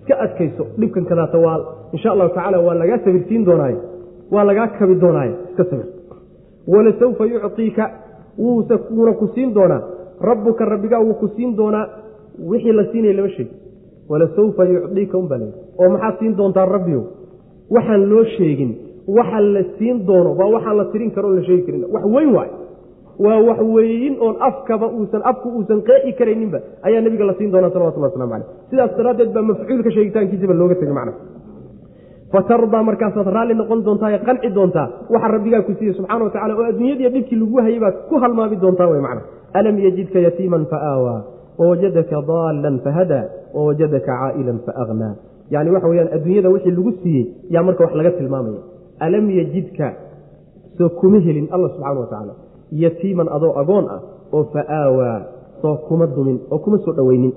iska adkayso dhibkan kadaata waa insha allahu tacala waa lagaa sabirsiin doonaaye waa lagaa kabi doonaaye iska sabir. Walasawfa yucطiika wuuna ku siin doonaa. Rabbuka rabbigaa wuu ku siin doonaa. Wixii la siinaya lama sheegi walasawfa yucdiika un baa la oo maxaad siin doontaa rabbiyow waxaan loo sheegin. Waxa la siin doono. Baa waxaan la tirin karo on la sheegi karin. Wax weyn waay. Waa wax weyin oon afkaba uusan afku uusan qeexi karayninba ayaa nabiga la siin doonaa salawatullah waslamu caleyh sidaas daraaddeed baa mafcuulka sheegitaankiisiba looga tegay macna. Fatardaa markaasaad raalli noqon doontaa ee qanci doontaa waxa rabbigaa ku siiyey subxana wa tacala oo adduunyadiiyo dhibkii lagu hayay baad ku halmaami doontaa wey macna. Alam yajidka yatiiman faawaa wawajadaka daalan fahadaa wawajadaka caa'ilan faaghnaa yani waxa weyaan adduunyada wixii lagu siiyey yaa marka wax laga tilmaamaya. alam yajidka soo kuma helin alla subxana wa tacaala yatiiman adoo agoon ah oo faaawaa soo kuma dumin oo kuma soo dhoweynin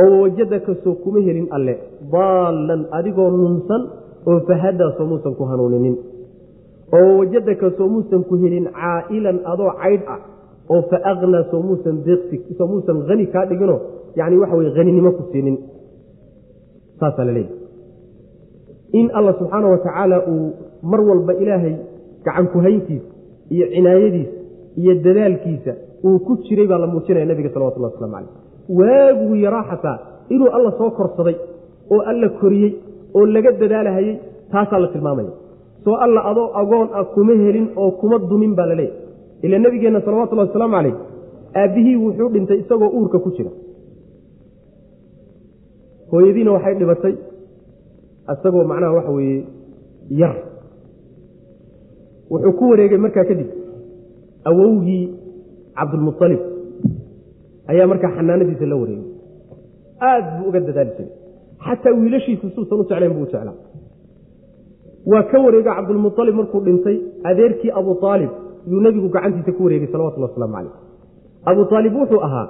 oo wawajadaka soo kuma helin alle. daalan adigoo nunsan oo fahadaa soo muusan ku hanuuninin. oo wawajadaka soo muusan ku helin caa'ilan adoo caydh ah oo fa aknaa soo muusan deeqsi soo muusan hani kaa dhigino yani waxa weye haninimo ku siinin. Saasaa la leeyahy in alla subxaana wa tacaala uu mar walba ilaahay gacan kuhayntiisa iyo cinaayadiisa iyo dadaalkiisa uu ku jiray baa la muujinaya nabiga salawatullah waslamu caleyh waaguu yaraa xataa inuu alla soo korsaday oo alla koriyey oo laga dadaalahayey taasaa la tilmaamaya. Soo alla adoo agoon ah kuma helin oo kuma dumin baa la leeyahy ila nebigeenna salawatullahi wasalaamu caleyh aabbihii wuxuu dhintay isagoo uurka ku jira. Hooyadiina waxay dhibatay isagoo macnaha waxa weeye yar. Wuxuu ku wareegay markaa kadib awowgii cabdulmualib ayaa markaa xanaanadiisa la wareegay. Aad buu uga dadaali jiray. Xataa wiilashiisu suusan u jeclayn buu u jeclaa. Waa ka wareega cabdulmualib markuu dhintay adeerkii abu aalib yuu nebigu gacantiisa ku wareegay salawatullah waslamu caleyh abu aalib wuxuu ahaa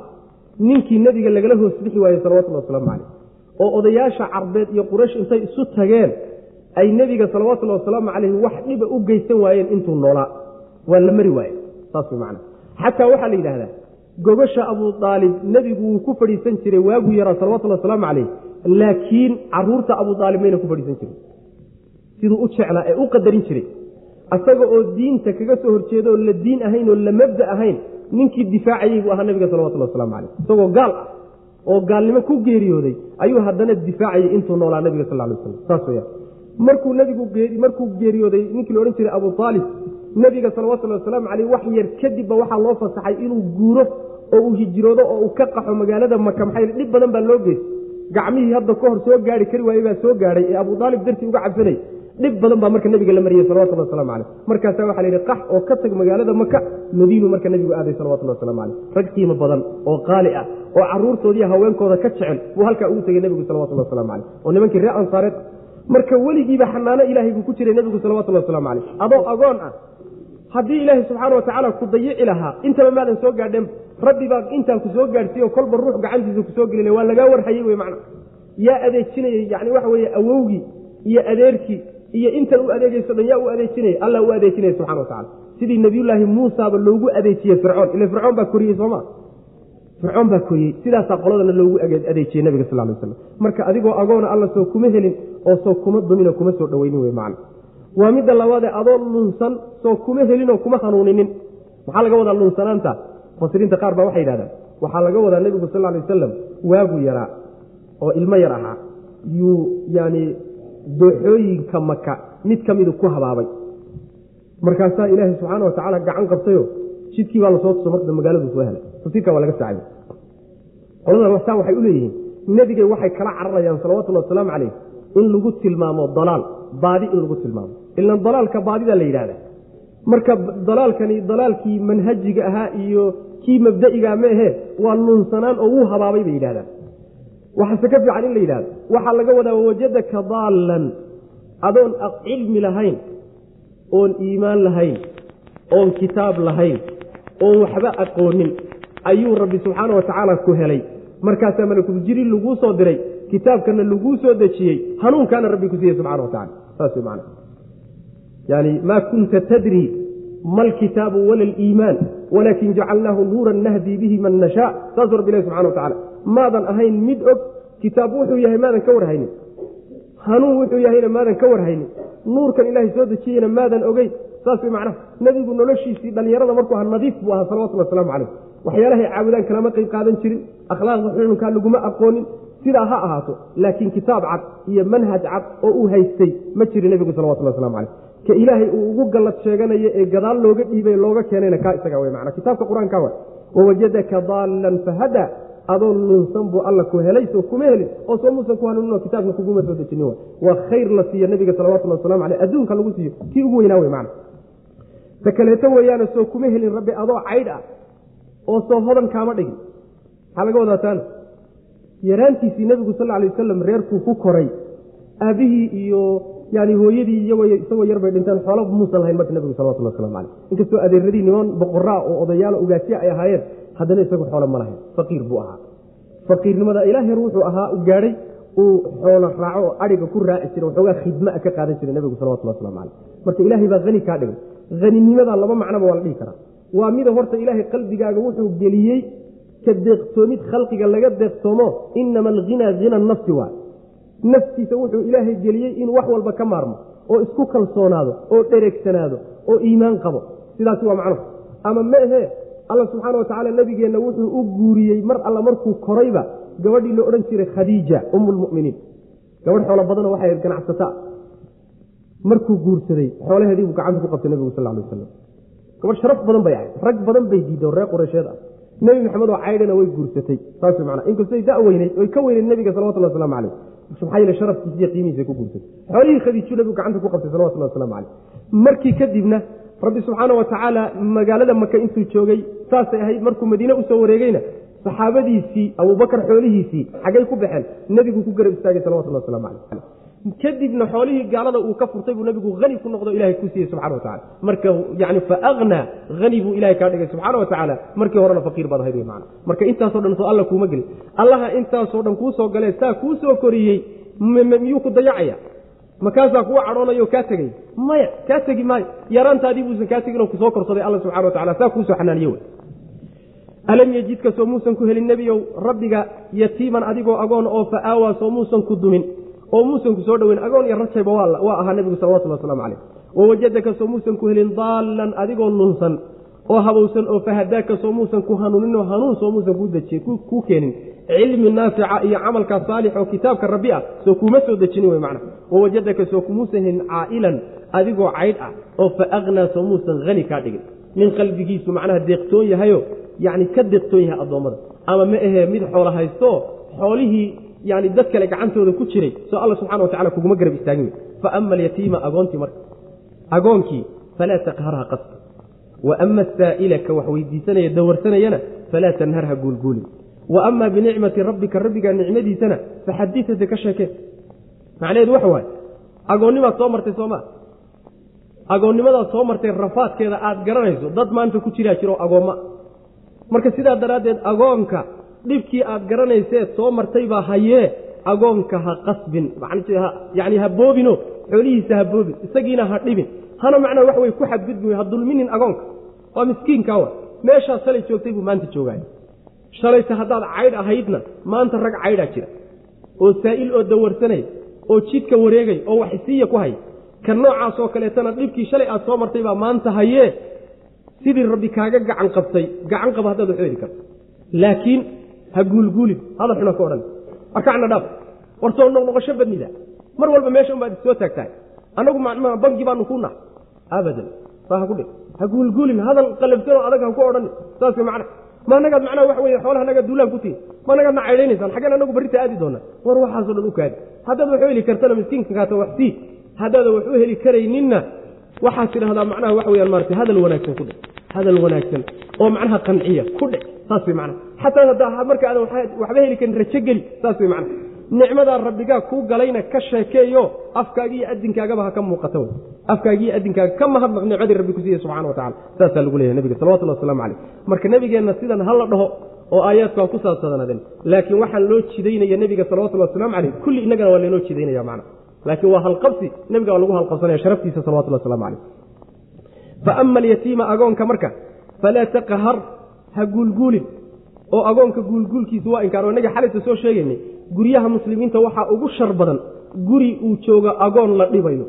ninkii nebiga lagala hoos bixi waayey salawatulli wasalaamu caleyh oo odayaasha carbeed iyo quraysh intay isu tageen ay nebiga salawatullhi wasalaamu caleyh wax dhiba u geysan waayeen intuu noolaa. Waa la mari waaye saas macana xataa waxaa la yidhaahdaa gogosha abu aalib nebigu wuu ku fadhiisan jiray waaguu yaraa salawatullhi wasalaamu caleyh laakiin carruurta abu aalib mayna ku fadhiisan jirin. Siduu u jeclaa ee u qadarin jiray asaga oo diinta kaga soo horjeedo oo la diin ahayn oo la mabda ahayn ninkii difaacayey buu ahaa nabiga salawatulli waslamu caleyh isagoo gaal ah oo gaalnimo ku geeriyooday ayuu haddana difaacayay intuu noolaa nabiga sal lay waslam saas weyaan markuu nabigu markuu geeriyooday ninkii la odhan jiray abu aalib nebiga salawatullhi wasalaamu caleyh wax yar kadibba waxaa loo fasaxay inuu guuro oo uu hijroodo oo uu ka qaxo magaalada maka maxay dhib badan baa loo geystay gacmihii hadda ka hor soo gaari kari waayey baa soo gaadhay ee abu aalib dartii uga cabsanay dhib badan baa marka nabiga la mariyey salawatulli waslamu caleyh markaasaa waxa la yidhi qax oo ka tag magaalada maka madiinu marka nebigu aaday salawatulli waslamu caleyh rag qiimo badan oo qaali ah oo caruurtoodiiyo haweenkooda ka jecel buu halkaa ugu tegey nebigu salawatulli waslamu caleyh oo nimankii reer ansaareed. Marka weligiiba xanaano ilaahay ku jiray nebigu salawatulli waslamu caleyh adoo agoon ah haddii ilaahay subxaana watacaala ku dayici lahaa intaba maadan soo gaadheen rabbi baa intaan ku soo gaadhsiiyo kolba ruux gacantiisa ku soo gelina waa lagaa warhayey wey macna. Yaa adeejinayey yani waxa weeye awowgii iyo adeerkii iyo intan u adeegayso dhan yaa u adeejinaya alla u adeejinaya subxana watacala sidii nebiyullaahi muusaaba loogu adeejiyey fircoon ile fircoon baa koriyey sooma fircoon baa koriyey. Sidaasaa qoladana loogu adeejiyey nabiga sal lay waslam marka adigoo agoona alla soo kuma helin oo soo kuma dumino kuma soo dhoweynin wey macna. Waa midda labaadee adoo lunsan soo kuma helinoo kuma hanuuninin. Maxaa laga wadaa lunsanaanta? Mufasiriinta qaar baa waxay yidhahdaan waxaa laga wadaa nebigu sal lay wasalam waagu yaraa oo ilmo yar ahaa. Yuu yani dooxooyinka maka mid ka midu ku habaabay. Markaasaa ilaahay subxaana watacaala gacan qabtayo jidkii baa la soo tuso marka magaaladu soo helay. Tafsiirka waa laga saacay qolada wasaan waxay u nebigay waxay kala cararayaan salawatullhi wasalaamu caleyh in lagu tilmaamo dalaal baadi in lagu tilmaamo. Ilan dalaalka baadida la yidhahda marka dalaalkani dalaalkii manhajiga ahaa iyo kii mabda'iga ma ahe waa lunsanaan oo wuu habaabay bay yidhahdaan waxaase ka fiican in la yidhahdo waxaa laga wadaa wajadaka daallan. Adoon cilmi lahayn oon iimaan lahayn oon kitaab lahayn oon waxba aqoonin ayuu rabbi subxaana watacaala ku helay. Markaasaa malakuljibriil laguu soo diray kitaabkana laguu soo dejiyey hanuunkaana rabbi ku siiyey subxana watacala saas wey macana yani maa kunta tadri ma alkitaabu wala aliimaan walaakin jacalnaahu nuuran nahdii bihi man nashaa saasuu rabbi ilahi subxana watacala maadan ahayn mid og kitaab wuxuu yahay maadan ka warhaynin hanuun wuxuu yahayna maadan ka warhaynin nuurkan ilaahay soo dejiyeyna maadan ogeyn saas way macnaha nebigu noloshiisii dhallinyarada markuu aha nadiif buu ahaa salawatulli wasalaamu calayh waxyaalahay caabudaan kalama qayb qaadan jirin akhlaaqda xununkaa laguma aqoonin sidaa ha ahaato laakiin kitaab cad iyo manhaj cad oo uu haystay ma jirin nebigu salawatulli waslamu caleyh ka ilaahay uu ugu gallad sheeganayo ee gadaal looga dhiibay looga keenayna kaa isaga wey macna. Kitaabka qur'aanka wa wawajadaka daallan fahada adoo lunsan buu alla ku helay soo kuma helin. Oo soo muusan ku hanuuninoo kitaabka kuguma soo dejinin wa waa khayr la siiyo nebiga salawatulli waslamu caleyh adduunka lagu siiyo kii ugu weynaa wey macna. Ta kaleeto weeyaane soo kuma helin rabbi adoo caydh ah oo soo hodan kaama dhigin. Maxaa laga wadaa taana yaraantiisii nebigu sal alay wasalam reerkuu ku koray aabbihii iyo yani hooyadii isagoo yar bay dhinteen. Xoola muusan lahayn marka nebigu salawatulli waslamu caleyh inkastoo adeeradii niman boqoraa oo odayaalo ugaasiya ay ahaayeen haddana isagu xoolo ma lahayn. Faqiir buu ahaa. Faqiirnimada ilaa heer wuxuu ahaa u gaadhay uu xoolo raaco oo adhiga ku raaci jira waxoogaa khidmaa ka qaadan jiray nebigu salawatulli waslamu caleyh marka ilaahay baa hani kaa dhigay. Haninimada laba macnoba waa la dhihi karaa. Waa mida horta ilaahay qalbigaaga wuxuu geliyey ka deeqtoomid khalqiga laga deeqtoomo inama alghinaa hina nafsi waay naftiisa wuxuu ilaahay geliyey inuu wax walba ka maarmo oo isku kalsoonaado oo dhereegsanaado oo iimaan qabo. Sidaasi waa macnuhu ama ma ahee alla subxaana watacaala nebigeenna wuxuu u guuriyey mar alla markuu korayba gabadhii la odhan jiray khadiija umu lmuminiin gabadh xoolo badanoo waxay ganacsataa markuu guursaday xoolaheedii buu gacanta ku qabtay nebigu sal lay wasalam gabadh sharaf badan bay ahayd. Rag badan bay diiday oo reer qureysheed ah. Nebi maxamed oo caydhana way guursatay. Saas mana inkastay da weyneyd oy ka weyneyd nebiga salawatulli waslamu caleyh maxaa yeele sharafkiisa iyo qiimihiisa ku guursatay xoolihii khadiijo nebigu gacanta ku qabtay salawatulli waslamu caleyh markii kadibna rabbi subxaana wa magaalada maka intuu joogay saasay ahayd markuu madiine u soo wareegeyna saxaabadiisii abubakar xoolihiisii xaggay ku baxeen nebigu ku garab istaagay salawatulli waslamu caleyh kadibna xoolihii gaalada uu ka furtay buu nabigu hani ku noqdo ilahay ku siiyey subxana wa tacala marka yani faaknaa hani buu ilahay kaa dhigay subxaana wa tacaala markii horena faqiir baad ahayd wey marka intaasoo dhan soo alla kuuma gelin. Allaha intaasoo dhan kuu soo galee saa kuu soo koriyey miyuu ku dayacaya? Makaasaa kuwa cadhoonayo kaa tegay? Maya kaa tegi maayo. Yaraantaadii buusan kaa tegin oo ku soo korsaday alla subxana wa tacala saa kuusoo xanaaniye wey alam yejidka soo muusan ku helin nebiyow rabbiga yatiiman adigoo agoon oo fa aawaa soo muusan ku dumin oo muusan ku soo dhoweyn agoon iyo rajayba waa ahaa nebigu salawatullah waslamu caleyh wawajadaka soo muusan ku helin daallan adigoo lunsan oo habowsan oo fahadaaka soo muusan ku hanuuninoo hanuun soo muusan kuu dejiye kuu keenin. Cilmi naafica iyo camalka saalix oo kitaabka rabbi ah soo kuuma soo dejinin wey macna wawajadaka soo kumuusan helin caa'ilan adigoo caydh ah oo fa aknaa soo muusan hani kaa dhigin. Nin qalbigiisu macnaha deeqtoon yahayo yacni ka deeqtoon yahay addoommada. Ama ma ahee mid xoola haysto xoolihii yani dad kale gacantooda ku jiray soo alla subxana wa tacala kuguma garab istaagin. Wey fa ama alyatiima agoontii marka agoonkii falaa taqharha qasba wa ama asaa'ila ka wax weydiisanaya dawarsanayana falaa tanharha guulguulin wa ama binicmati rabbika rabbiga nicmadiisana faxaditata ka sheekee macnaheedu waxa waaye agoonnimaad soo martay soo maa agoonnimadaad soo martay rafaadkeeda aad garanayso dad maanta ku jiraa jiro agoomma marka sidaa daraaddeed agoonka dhibkii aad garanayseed soo martaybaa hayee agoonka ha qasbin. Yani ha boobino xoolihiisa ha boobin isagiina ha dhibin. Hana macnaa wax wey ku xadgudbi ha dulminin agoonka. Waa miskiinka wa meeshaa shalay joogtay buu maanta joogaay shalayse haddaad caydh ahaydna maanta rag caydhaa jira. Oo saa'il oo dawarsanaya oo jidka wareegay oo waxisiiya ku haya ka noocaasoo kaleetana dhibkii shalay aad soo martay baa maanta hayee sidii rabbi kaaga gacan qabtay gacan qaba haddaad wax heli karto. Laakiin ha guulguulin hadal xuna ka odhan. Arkacna dhaaf. War soo noqnoqosho badnida. Mar walba meesha unbaad soo taagtahay. Annagu bangi baanu ku nahay. Abadan saa ha ku dhig. Ha guulguulin hadal qalabsanoo adag ha ku odhan. Saas macna. Ma anagaad macnaha waxa weye xoolaha nagaa duulaan ku tihin. Ma anagaadna caydhaynaysaan xaggeen anagu barrita aadi doonaa. War waxaasoo dhan u kaadi. Haddaad wax heli kartana miskiinka wax sii. Haddaada wax heli karayninna waxaad tidhahdaa macnaha waxa weyaan maarata hadal wanaagsan ku dhig. Hadal wanaagsan oo macnaha qanciya ku dhig saas way macnaha xataa haddaa marka aadan waxba heli karin rajo geli saas way macnaha nicmadaa rabbigaa kuu galayna ka sheekeeyo afkaaga iyo adinkaagaba ha ka muuqata wey afkaaga iyo adinkaaga ka mahadnaq nicmadii rabbi ku siiye subxana wa tacala saasaa lagu leeyahy nabiga salawatullah waslamu caleyh marka nebigeenna sidan ha la dhaho oo aayaadku ku saabsadanaadeen laakiin waxaan loo jidaynaya nebiga salawatullahi waslamu caleyh kulli innagana waa laynoo jidaynaya macna laakiin waa halqabsi nebiga waa lagu halqabsanaya sharaftiisa salawatullah waslamu caleyh fa ama alyatiima agoonka marka falaa taqhar ha guulguulin oo agoonka guulguulkiisa waa inkaar oo innaga xalayta soo sheegaynay guryaha muslimiinta waxaa ugu shar badan guri uu joogo agoon la dhibayo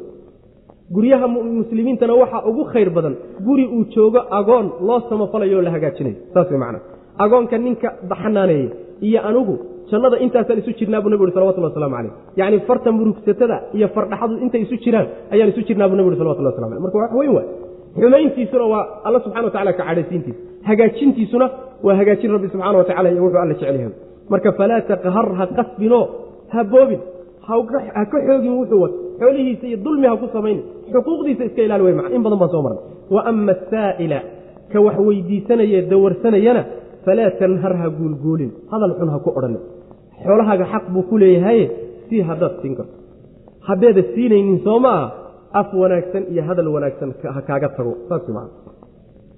guryaha muslimiintana waxaa ugu khayr badan guri uu joogo agoon loo samafalayo oo la hagaajinayo. Saas way macnaa agoonka ninka baxanaaneeya iyo anugu jannada intaasaan isu jirnaa buu nabi uri salawatullah waslamu caleyh yacni farta murugsatada iyo fardhaxadu intay isu jiraan ayaan isu jirnaa buu nabi uri salawatullah waslam aleh marka wax weyn waay xumayntiisuna waa alla subxana wa tacala ka cadhaysiintiisa hagaajintiisuna waa hagaajin rabbi subxana wa tacala iyo wuxuu alla jecel yahay marka falaa taqhar ha qasbinoo ha boobin ha ka xoogin wuxuu wato xoolihiisa iyo dulmi ha ku samaynin xuquuqdiisa iska ilaali macna in badan baan soo marnay. Wa ama asaa'ila ka wax weydiisanaya dawarsanayana falaa tanhar ha guulguulin. Hadal xun ha ku odhanin xoolahaaga xaq buu ku leeyahaye sii haddaad siin karto. Haddeeda siinaynin soo ma ah af wanaagsan iyo hadal wanaagsan ha kaaga tago. Saas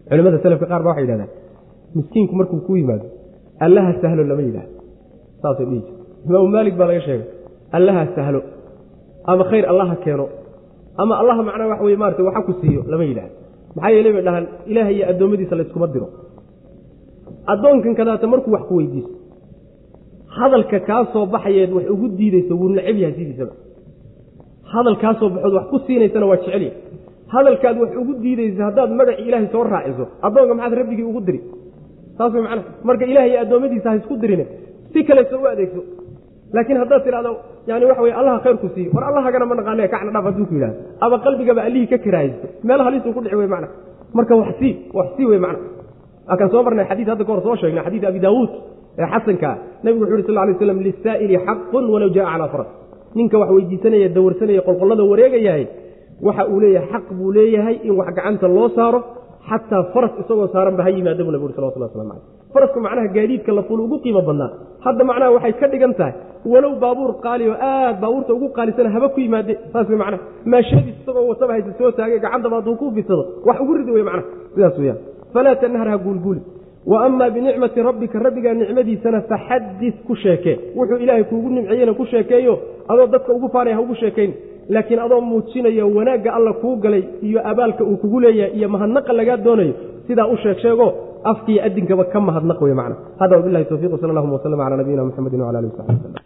maa culimada selafka qaar ba waxay yidhahdaan miskiinku markuu ku yimaado allaha sahlo lama yidhahdo saasay dhihi jirta imaamu maalik baa laga sheegay allaha sahlo ama khayr allaha keeno ama allaha macnaa wax weye maarata waxa ku siiyo lama yidhahdo maxaa yeelay bay dhahaan ilaah iyo addoommadiisa layskuma diro. Addoonkan kadaata markuu wax ku weydiiso hadalka kaa soo baxayeed wax ugu diidayso wuu necab yahay sidiisaba. Hadal kaa soo baxood wax ku siinaysana waa jecelya hadalkaad wax ugu diidaysa haddaad magaci ilaahay soo raaciso addoonka maxaad rabbigii ugu diri. Saas way macnaha. Marka ilaah iyo addoommadiisa ha isku dirine si kaleso u adeegso. Laakiin haddaad tidhahdo yani waxa weye allaha khayr ku siiyo war allahagana ma naqaane kacna dhaaf hadduu ku yidhahdo ama qalbigaba allihii ka karaahaysto meel halisuu ku dhici wey macna marka wax sii wax sii wey macna akaan soo marnay xadiid hadda kahor soo sheegnay xadiid abi daawuud ee xasankaa nebigu wuxu yuri sal lay slam lisaa'ili xaqun walow jaa calaa faras ninka wax weydiisanaya dawarsanaya qolqollada wareegayahay waxa uu leeyahay xaq buu leeyahay in wax gacanta loo saaro xataa faras isagoo saaran ba ha yimaada bu nabi uri salawatullah waslamu caleyh farasku macnaha gaadiidka la fuul ugu qiimo badnaa. Hadda macnaha waxay ka dhigan tahay walow baabuur qaali oo aad baabuurta ugu qaalisana haba ku yimaade saas wey macnaha. Maashadiis isagoo wataba haysa soo taagay gacantaba hadduu ku bidsado wax ugu ridi wey macnaha. Sidaas weyaan falaa tanhar ha guulguuli. Wa amaa binicmati rabbika rabbigaa nicmadiisana faxadis ku sheekee. Wuxuu ilaahay kuugu nimceeyena ku sheekeeyo adoo dadka ugu faanaya ha ugu sheekayn laakiin adoo muujinaya wanaagga alla kuu galay iyo abaalka uu kugu leeyahay iyo mahadnaqa lagaa doonayo sidaa u sheeg sheego afkiiyo adinkaba ka mahadnaq wey macna. Hada wabilahi towfiq sal allahuma waslm cala nabiyina mxamedi wala alih wasaxbi waslm